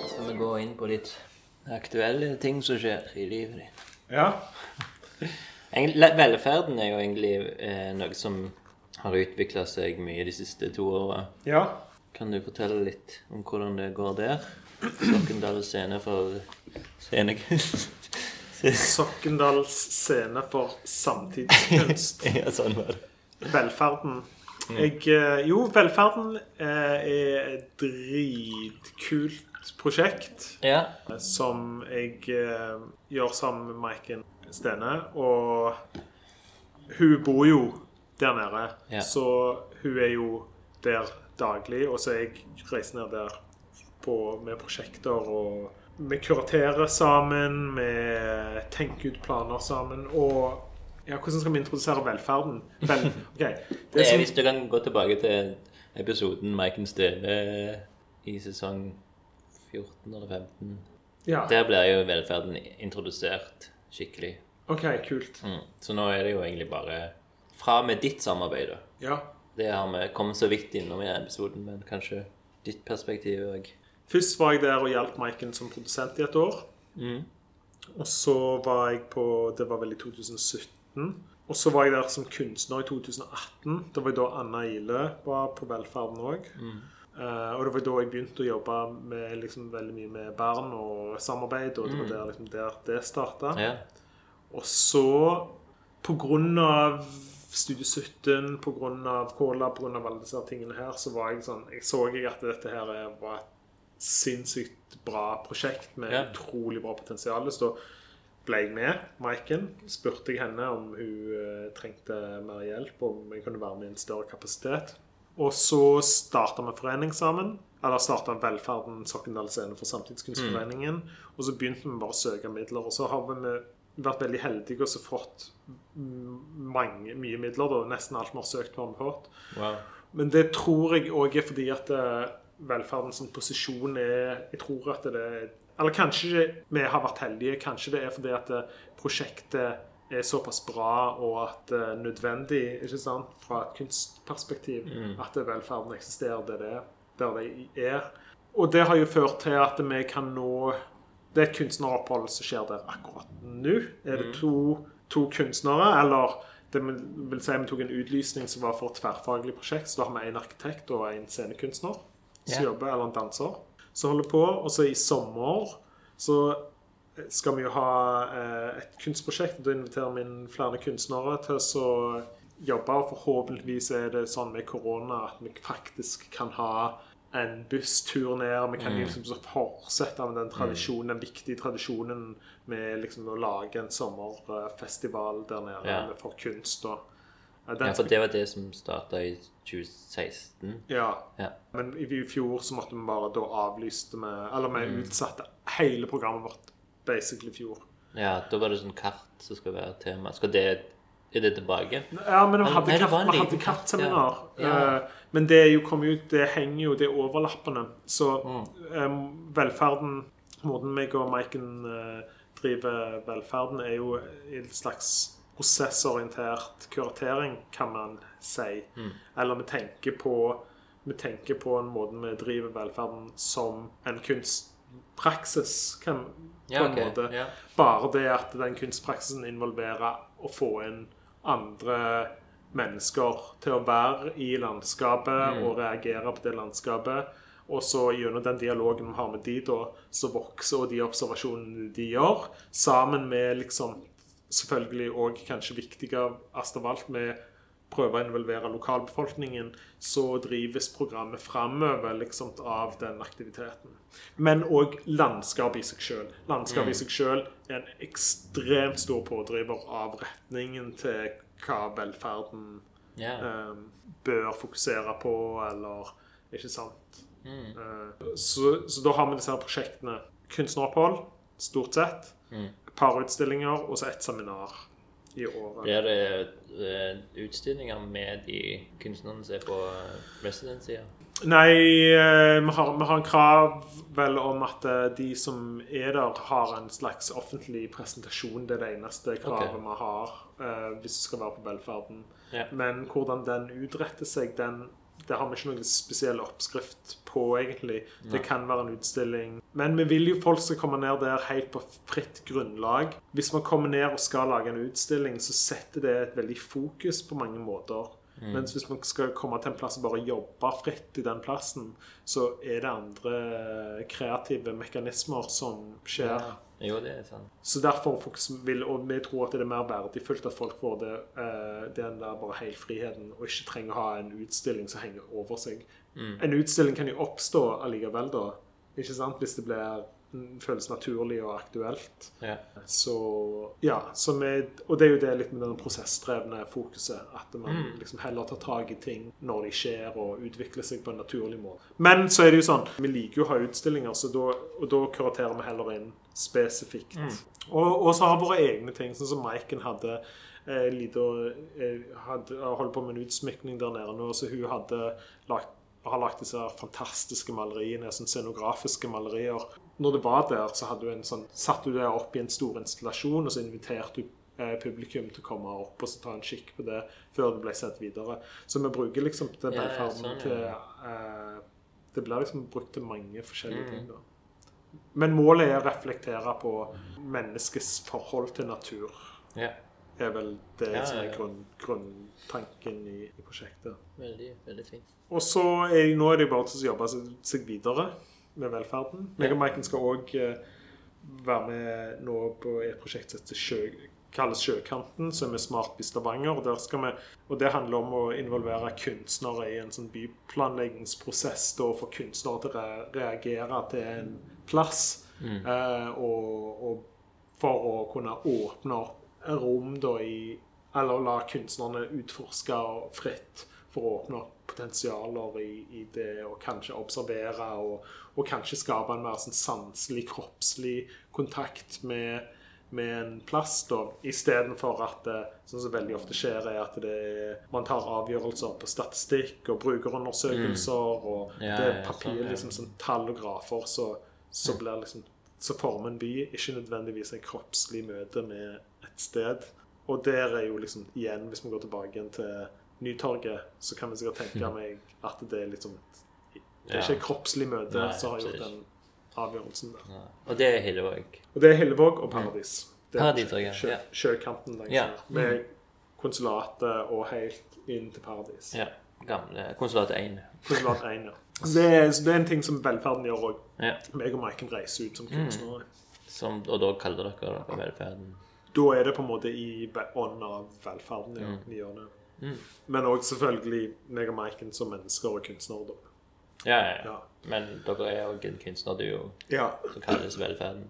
Skal vi gå inn på litt aktuelle ting som skjer i livet ditt? Ja. Velferden er jo egentlig eh, noe som har utvikla seg mye de siste to åra. ja. Kan du fortelle litt om hvordan det går der? Sokkendal scene for scenekunst. Sokkendals scene for samtidskunst. [laughs] ja, sånn var det. Velferden. Jeg, eh, jo, Velferden eh, er et dritkult prosjekt Ja. som jeg eh, gjør sammen med Maiken Stene. Og hun bor jo der nede, Ja. så hun er jo der daglig. Og så jeg reiser ned der på, med prosjekter og vi kuraterer sammen, vi tenker ut planer sammen. Og ja, hvordan skal vi introdusere velferden? Vel, [laughs] okay. Det er som, Hvis du kan gå tilbake til episoden Maiken Stene i sesong 14 eller 15 ja, Der blir jo velferden introdusert skikkelig. OK, kult. Mm. Så nå er det jo egentlig bare fra med ditt samarbeid, da. Ja. Det har vi kommet så vidt innom i episoden, men kanskje ditt perspektiv òg. Først var jeg der og hjalp Maiken som produsent i et år. Mm. Og så var jeg på Det var vel i 2017. Og så var jeg der som kunstner i 2018. Det var da Anna Ile var på Velferden òg. Eh, og det var da jeg begynte å jobbe med liksom veldig mye med barn og samarbeid. Og det var der, liksom, der det starta. Ja. Og så, på grunn av Studio 17, på grunn av Cola, av alle disse tingene her, så var jeg sånn Jeg så jeg at dette her er- var et sinnssykt bra prosjekt med Ja. utrolig bra potensial. Så ble jeg med Maiken. Spurte jeg henne om hun eh, trengte mer hjelp, om jeg kunne være med i en større kapasitet. Og så starta vi forening sammen. Eller starta Velferden Sokndal Scene for Samtidskunstforeningen. Og så begynte vi bare å søke midler. Og så har vi vært veldig heldige og så fått mm, mange, mye midler. da, Nesten alt vi har søkt på, har vi fått. Wow. Men det tror jeg òg er fordi at eh, velferdens posisjon er Jeg tror at det er Eller kanskje vi har vært heldige. Kanskje det er fordi at eh, prosjektet er såpass bra og at det er nødvendig ikke sant, fra et kunstperspektiv at velferden eksisterer det, der det er. Og det har jo ført til at vi kan nå Det er et kunstneropphold som skjer der akkurat nå. Er det to, to kunstnere, eller Det vil vil si Vi tok en utlysning som var for et tverrfaglig prosjekt. Så da har vi en arkitekt og en scenekunstner som yeah. jobber, eller en danser, som holder på. Og så i sommer så skal vi jo ha eh, et kunstprosjekt. og Da inviterer vi inn flere kunstnere til å jobbe. Og forhåpentligvis er det sånn med korona at vi faktisk kan ha en busstur ned. Vi kan liksom så fortsette med den tradisjonen, den viktige tradisjonen med liksom å lage en sommerfestival der nede Ja. for kunst. Og, den Ja, for det var det som starta i 2016. ja. Ja. Men i i fjor så måtte vi bare da avlyste vi Eller vi Mm. utsatte hele programmet vårt basically i fjor. Ja, da var det sånn kart som skal være tema. Skal det Er det tilbake? Ja, men vi hadde, katt, hadde kattseminar. ja. Eh, Men det er jo, kommet ut, det henger jo, det er overlappende. Så Mm. velferden Måten meg og Maiken eh, driver velferden, er jo en slags prosessorientert kuratering, kan man si. Mm. Eller vi tenker på vi tenker på en måte vi driver velferden som en kunstpraksis, kan, på Ja, en ok. måte. Ja. Bare det at den kunstpraksisen involverer å få inn andre mennesker til å være i landskapet og reagere på det landskapet. Og så gjennom den dialogen vi har med de da, så vokser og de observasjonene de gjør, sammen med liksom selvfølgelig òg kanskje viktigere, av alt med prøve å involvere lokalbefolkningen, så drives programmet framover liksom, av den aktiviteten. Men òg landskapet i seg sjøl. Landskapet i seg sjøl er en ekstremt stor pådriver av retningen til hva velferden yeah. eh, bør fokusere på, eller Ikke sant? Mm. Eh, så, så da har vi disse her prosjektene. Kunstneropphold, stort sett. Mm. Et par utstillinger og så ett seminar i året. Blir det eh, utstillinger med de kunstnerne som er på eh, residency? Nei, eh, vi har, vi har en krav vel om at de som er der, har en slags offentlig presentasjon. Det er det eneste kravet okay. vi har hvis det skal være på velferden. Ja. Men hvordan den utretter seg, den, det har vi ikke noen spesiell oppskrift på, egentlig. Det kan være en utstilling. Men vi vil jo folk skal komme ned der helt på fritt grunnlag. Hvis man kommer ned og skal lage en utstilling, så setter det et veldig fokus på mange måter. Mens hvis man skal komme til en plass og bare jobbe fritt i den plassen, så er det andre kreative mekanismer som skjer. Ja. Jo, det er sant. Så derfor vil, og vi tror at det er mer verdifullt at folk får det, eh, den der bare helt friheten, og ikke trenger å ha en utstilling som henger over seg. En utstilling kan jo oppstå allikevel, da. Ikke sant? Hvis det blir føles naturlig og aktuelt. Ja. Så ja, så vi, Og det er jo det litt med den prosessdrevne fokuset. At man liksom heller tar tak i ting når de skjer, og utvikler seg på en naturlig måte. Men så er det jo sånn, vi liker jo å ha utstillinger, så da, og da kuraterer vi heller inn spesifikt. Og, og så har våre egne ting, sånn som Maiken hadde. Eh, lite, eh, hadde holdt på med en utsmykning der nede nå, så hun hadde lagt har lagt disse fantastiske maleriene, sånn scenografiske malerier. Når det var der, så hadde du en sånn, satt du det opp i en stor installasjon, og så inviterte du eh, publikum til å komme opp og så ta en kikk på det før det ble sett videre. Så vi bruker liksom den Ja, ja, velferden sånn, til ja. eh, Det blir liksom brukt til mange forskjellige Mm. ting. da. Men målet er å reflektere på menneskets forhold til natur. ja. er vel det Ja, som ja, er grunn, grunntanken i, i prosjektet. Veldig, veldig fint. Og så er, nå er det bare til å jobbe seg videre med velferden. Meg og Maiken skal òg være med nå på et prosjekt som Sjø, kalles Sjøkanten, som er Smart i Stavanger. Og, der skal vi, og det handler om å involvere kunstnere i en sånn byplanleggingsprosess. Da, for kunstnere til å re reagere til en plass. Eh, og, og for å kunne åpne opp rom da i Eller la kunstnerne utforske fritt for å åpne opp potensialer i, i det, og kanskje observere, og, og kanskje skape en mer sånn sanselig, kroppslig kontakt med, med en plass, da, istedenfor at det, sånn som veldig ofte skjer, er at det er, man tar avgjørelser på statistikk og brukerundersøkelser, og Ja, det er ja, papir, sånn, ja. liksom sånn tall og grafer, så, så blir liksom så former en by ikke nødvendigvis et kroppslig møte med et sted. Og der er jo liksom igjen, hvis vi går tilbake igjen til Nytorget, så kan vi sikkert tenke meg at det er liksom Det er ikke et kroppslig møte Nei, som har gjort den avgjørelsen der. Og det er Hillevåg. Og det er Hillevåg og Paradis. Det er sjø, Sjøkanten langs Ja. her. Med konsulatet og helt inn til paradis. Ja. Gamle konsulat 1. Konsulat 1, ja. [laughs] Det, er, det er en ting som velferden gjør òg. Ja. Meg og Maiken reiser ut som kunstnere. Som, og da kaller dere dere velferden. Da er det på en måte i ånden ånd av velferden ja, vi gjør det. Men òg selvfølgelig meg og Maiken som mennesker og kunstnere. Ja, ja, ja. Ja. Men dere er jo en kunstnerduo Ja, som kalles velferden.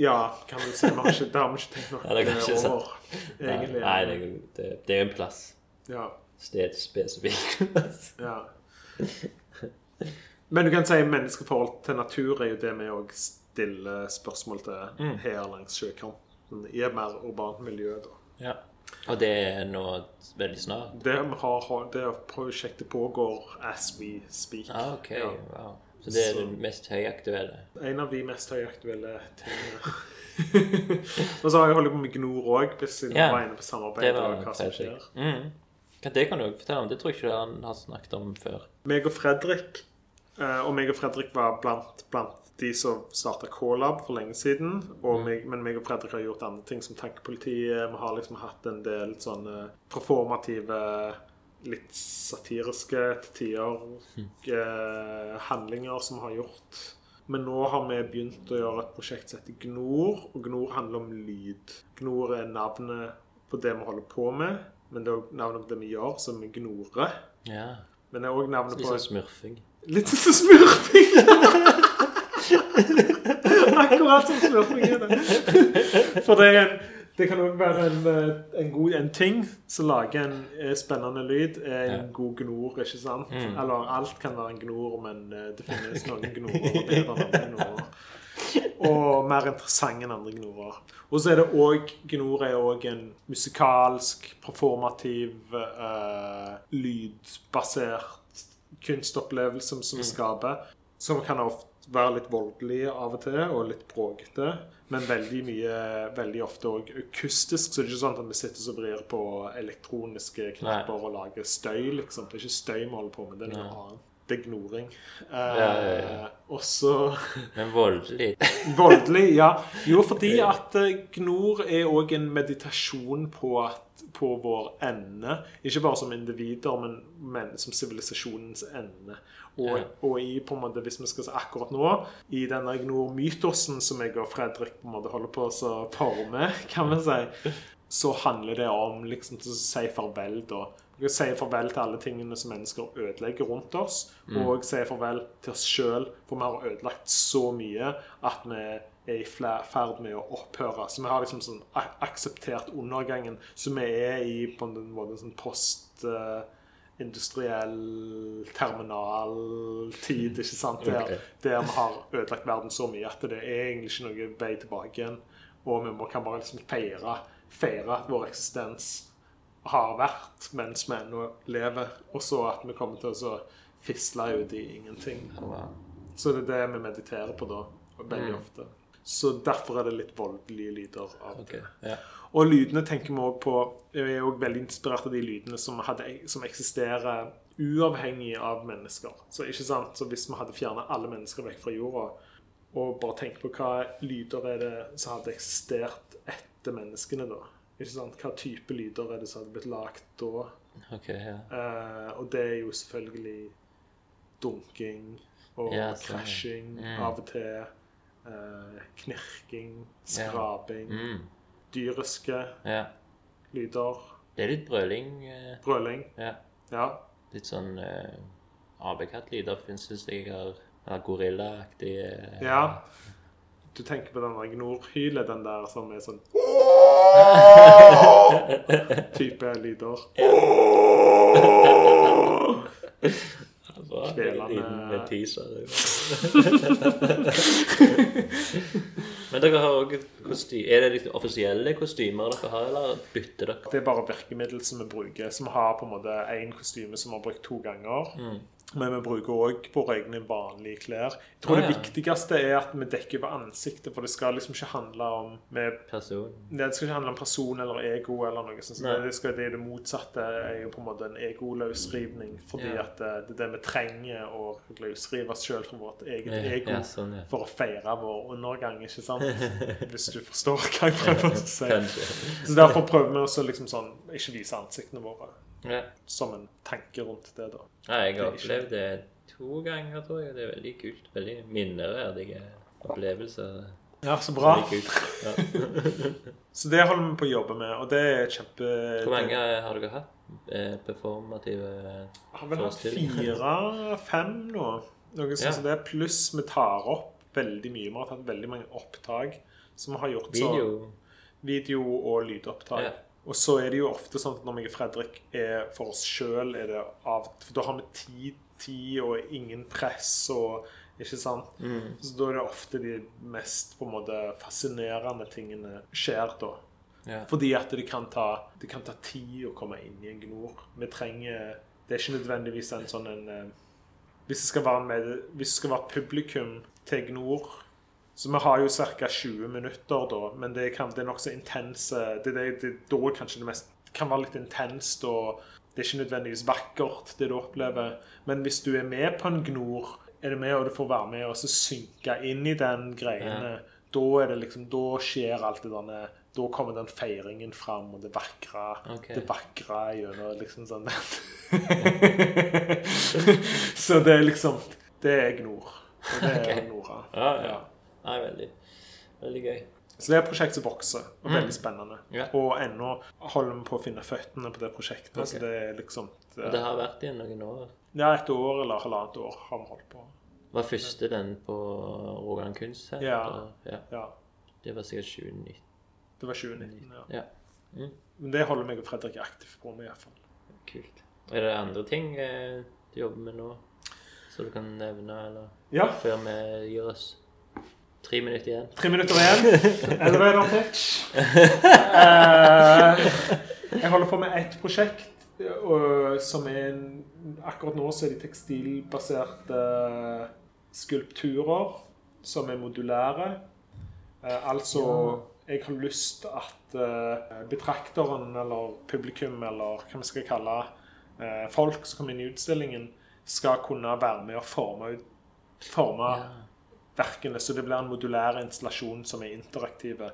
ja kan du si. Ikke, det har vi ikke tenkt Ja, det noe sant. over. Egentlig. Nei, jo det, det er en plass. Ja, Stedspesifikk. ja. Men du kan si menneskeforhold til natur er jo det vi òg stiller spørsmål til her langs sjøkanten. I et mer urbant miljø, da. ja. Og det er nå veldig snart? Det, vi har, det prosjektet pågår as we speak. Ah, ok. Ja. Wow. Så det er det mest høyaktuelle? En av de mest høyaktuelle tingene. [laughs] og så har jeg holdt på med Gnor òg, jeg Ja, var inne på samarbeid. Det og hva som skjer. mm. Det kan du fortelle om. Det tror jeg ikke han har snakket om før. Meg og Fredrik eh, Og meg og Fredrik var blant, blant de som starta K-lab for lenge siden. Mm. meg, men meg og Fredrik har gjort andre ting som Tankepolitiet. Vi har liksom hatt en del sånne performative, litt satiriske til tider Mm. eh, handlinger som vi har gjort. Men nå har vi begynt å gjøre et prosjekt som heter Gnor, og Gnor handler om lyd. Gnor er navnet på det vi holder på med, men det er òg navnet på det vi gjør, som vi Gnore. Ja. Men det er òg navnet Litt som sånn smurfing. Litt som smurfing! [laughs] [laughs] Akkurat som smurfing er. For det, er en, det kan òg være en, eh, en, god, en ting som lager en eh, spennende lyd. er En god gnor, ikke sant? Mm. Eller alt kan være en gnor, men eh, det finnes noen gnorer bedre enn andre gnorer. Og mer interessante enn andre gnorer. Og så er det òg Gnor er òg en musikalsk, performativ, uh, lydbasert kunstopplevelse som, som skaper. Som kan ofte være litt voldelig av og til, og litt bråkete. Men veldig mye, veldig ofte òg akustisk. Så det er ikke sånn at vi sitter og vrir på elektroniske knapper og lager støy, liksom. Det er ikke støy vi holder på med, det er noe Nei. annet. Det er gnoring. Eh, Ja, ja, ja. Og så Men voldelig. [laughs] Voldelig, ja. Jo, fordi at eh, gnor er òg en meditasjon på, at, på vår ende. Ikke bare som individer, men, men som sivilisasjonens ende. Og, og i, på en måte, hvis vi skal se akkurat nå, i denne Ignor-mytosen som jeg og Fredrik på en måte holder på å forme, [laughs] kan vi si, så handler det om liksom å si farvel, da. Vi si farvel til alle tingene som mennesker ødelegger rundt oss, og si farvel til oss sjøl, for vi har ødelagt så mye at vi er i ferd med å opphøre. Så vi har liksom sånn akseptert undergangen. Så vi er i på en måte sånn post eh, industriell terminaltid, ikke sant? Der, der vi har ødelagt verden så mye at det er egentlig ikke noe vei tilbake igjen. Og vi kan bare liksom feire, feire at vår eksistens har vært mens vi ennå lever, og så at vi kommer til å fisle ut i ingenting. Så det er det vi mediterer på da, veldig Mm. ofte. Så derfor er det litt voldelige lyder av Ok. det. Ja. Og lydene tenker vi også på Vi er også veldig inspirert av de lydene som, hadde, som eksisterer uavhengig av mennesker. Så ikke sant, så hvis vi hadde fjernet alle mennesker vekk fra jorda, og bare tenkt på hva lyder er det som hadde eksistert etter menneskene, da. Ikke sant? Hva type lyder er det som hadde blitt lagd da? Okay, ja. Eh, og det er jo selvfølgelig dunking og sånn, ja. Mm. av og til. Eh, knirking, skraping, Mm. dyriske ja. lyder. Det er litt brøling. eh, Brøling. Ja. Ja. Litt sånn eh, apekattlyder det sikkert. Eller gorillaaktig. eh, ja. Du tenker på den gnorhylet, den der som er sånn [laughs] Type lyder. [laughs] Bra. Teaser. [laughs] Men dere har òg kostymer. Er det litt offisielle kostymer dere har, eller bytter dere? Det er bare virkemiddel som vi bruker. Så vi har på en måte én kostyme som vi har brukt to ganger. Men vi bruker òg våre egne vanlige klær. Jeg tror Ah, det viktigste er at vi dekker over ansiktet, for det skal liksom ikke handle om med Person. det skal ikke handle om person eller ego eller noe sånt. Det, skal, det, det motsatte er jo på en måte en egoløsrivning. Fordi Ja. at det, det er det vi trenger å løsrive oss sjøl fra vårt eget Ja, ego. ja, sånn, ja. For å feire vår undergang, ikke sant? [laughs] Hvis du forstår hva jeg prøver å si. Så derfor prøver vi også liksom sånn ikke vise ansiktene våre. Ja. Som en tanke rundt det, da. Ja, jeg har opplevd det to ganger, tror jeg. Det er veldig kult. Veldig minneverdige opplevelser. Ja, så bra. Veldig. Ja. [laughs] Så det holder vi på å jobbe med, og det er kjempe Hvor mange har dere hatt? Eh, performative Jeg har vel hatt fire-fem nå. Noe sånt Ja. som det. Pluss vi tar opp veldig mye. Vi har tatt veldig mange opptak som har gjort så Video? video og lydopptak. Ja. Og så er det jo ofte sånn at når meg og Fredrik er for oss sjøl, er det av For da har vi tid, tid og ingen press og Ikke sant? Mm. Så da er det ofte de mest på en måte fascinerende tingene skjer da. Yeah. Fordi at det kan ta, det kan ta tid å komme inn i en gnor. Vi trenger Det er ikke nødvendigvis en sånn en eh, Hvis det med, hvis det skal være publikum til gnor Så vi har jo ca. 20 minutter da, men det, kan, det er nokså intense det, det, det, Da kanskje det mest kan være litt intenst, og det er ikke nødvendigvis vakkert, det du opplever. Men hvis du er med på en gnor, er du med og du får være med og så synke inn i den greiene, da er det liksom, da skjer alt det der Da kommer den feiringen fram, og det vakre okay. det vakre gjennom liksom sånn [laughs] [laughs] Så det er liksom Det er Gnor. Og det er okay. Nora. Ja, ja. Ja. Nei, veldig, veldig gøy. Så det er et prosjekt som vokser, og Mm. veldig spennende. Yeah. Og ennå holder vi på å finne føttene på det prosjektet. Okay. Så det er liksom Og det har vært i noen år. Ja, et år eller halvannet år har vi holdt på. Var første den på Rogaland Kunstsenter? Ja. ja. Ja. Det var sikkert 2019. Det var 2019. ja. Ja. Mm. Men det holder meg og Fredrik aktivt på med, iallfall. Kult. Er det andre ting eh, du jobber med nå som du kan nevne, eller Ja. før vi gir oss? Tre minutter igjen. Tre minutter igjen. Elevator pitch. Uh, jeg holder på med ett prosjekt og, som er en, Akkurat nå så er de tekstilbaserte skulpturer som er modulære. Eh, altså Jeg har lyst at eh, betrakteren eller publikum, eller hva vi skal kalle eh, folk som kommer inn i utstillingen, skal kunne være med og forme, forme verkene, så det blir en modulær installasjon som er interaktive.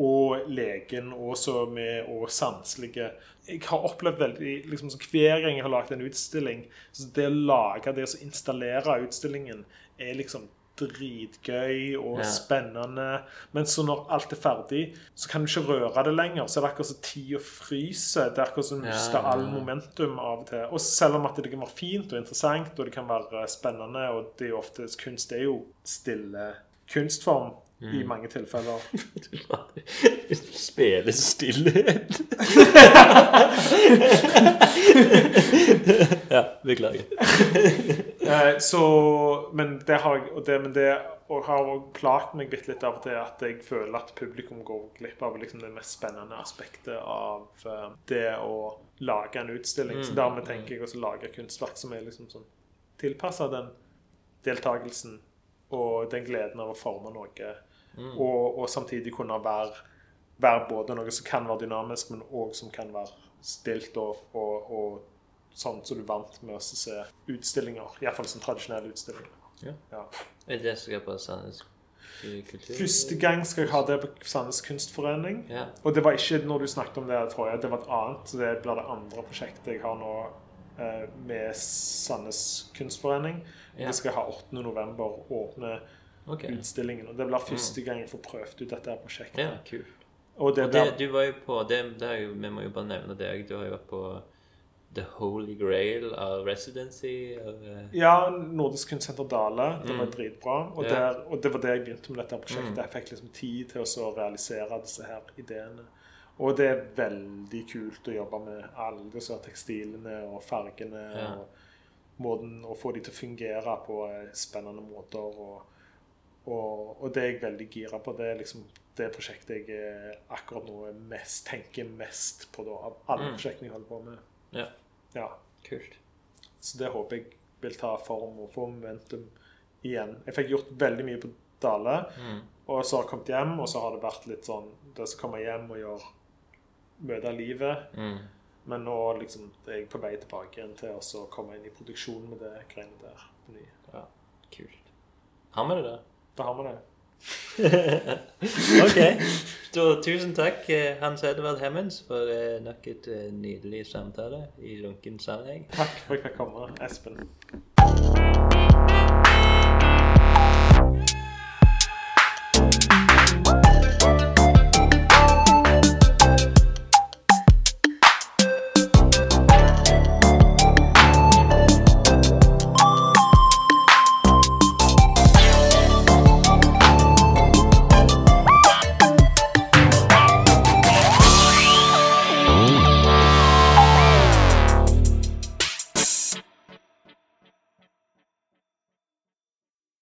Og legen også med og sanselige. Jeg har opplevd veldig liksom, Hver gang jeg har laget en utstilling, så det å lage det å installere utstillingen, er liksom dritgøy og Ja. spennende. Men så når alt er ferdig, så kan du ikke røre det lenger. Så er det akkurat som tida fryser. Det er akkurat som du mister all momentum av og til. Og selv om at det kan være fint og interessant, og det kan være spennende, og det er jo ofte kunst er jo stille kunstform Mm. i mange tilfeller. [laughs] Spille stillhet. [laughs] ja, beklager. [laughs] Eh, så, men det har jeg og det, men det og har også plaget meg bitte litt av det at jeg føler at publikum går glipp av liksom det mest spennende aspektet av eh, det å lage en utstilling. Så Mm. dermed tenker jeg også å lage kunstverk som er liksom sånn tilpassa den deltakelsen og den gleden av å forme noe. Mm. Og, og samtidig kunne være, være både noe som kan være dynamisk, men òg som kan være stilt og, og, og sånn som du er vant med å se utstillinger. Iallfall som tradisjonelle utstillinger. Ja. Ja. Er det det som skal på Sandnes kultur? Første gang skal jeg ha det på Sandnes Kunstforening. Ja. Og det var ikke når du snakket om det forrige, det var et annet. Det blir det andre prosjektet jeg har nå eh, med Sandnes Kunstforening. Ja. Det skal jeg ha 8. november, åpne okay. utstillingen. Og det blir første gang jeg får prøvd ut dette prosjektet. Ja, kult. Og det Og det, du var jo på det, det er jo, Vi må jo bare nevne deg. Du har jo vært på The Holy Grail av Residency. Av, eh, Ja, Nordisk Kunstsenter Dale. Det var Mm. dritbra. Og, Ja. der, og det var det jeg begynte med dette prosjektet. Mm. Jeg fikk liksom tid til å realisere disse her ideene. Og det er veldig kult å jobbe med alle disse tekstilene og fargene. Ja. Og måten å få de til å fungere på eh, spennende måter. Og, og, og det er jeg veldig gira på. Det er liksom det prosjektet jeg eh, akkurat nå mest, tenker mest på da, av alle Mm. prosjektene jeg holder på med. Ja. Ja. kult. Så det håper jeg vil ta form og få momentum igjen. Jeg fikk gjort veldig mye på Dale, og så har jeg kommet hjem, og så har det vært litt sånn Det som kommer hjem og gjør møte livet. Mm. Men nå liksom, er jeg på vei tilbake igjen til å så komme inn i produksjon med det greiene der. på ny. Ja, kult. Har vi det det? Da har vi det. [laughs] Ok. Så tusen takk, eh, Hans Edvard Hemmens, for eh, nok et eh, nydelig samtale i lunken sammenheng. Takk for at jeg fikk komme, Espen.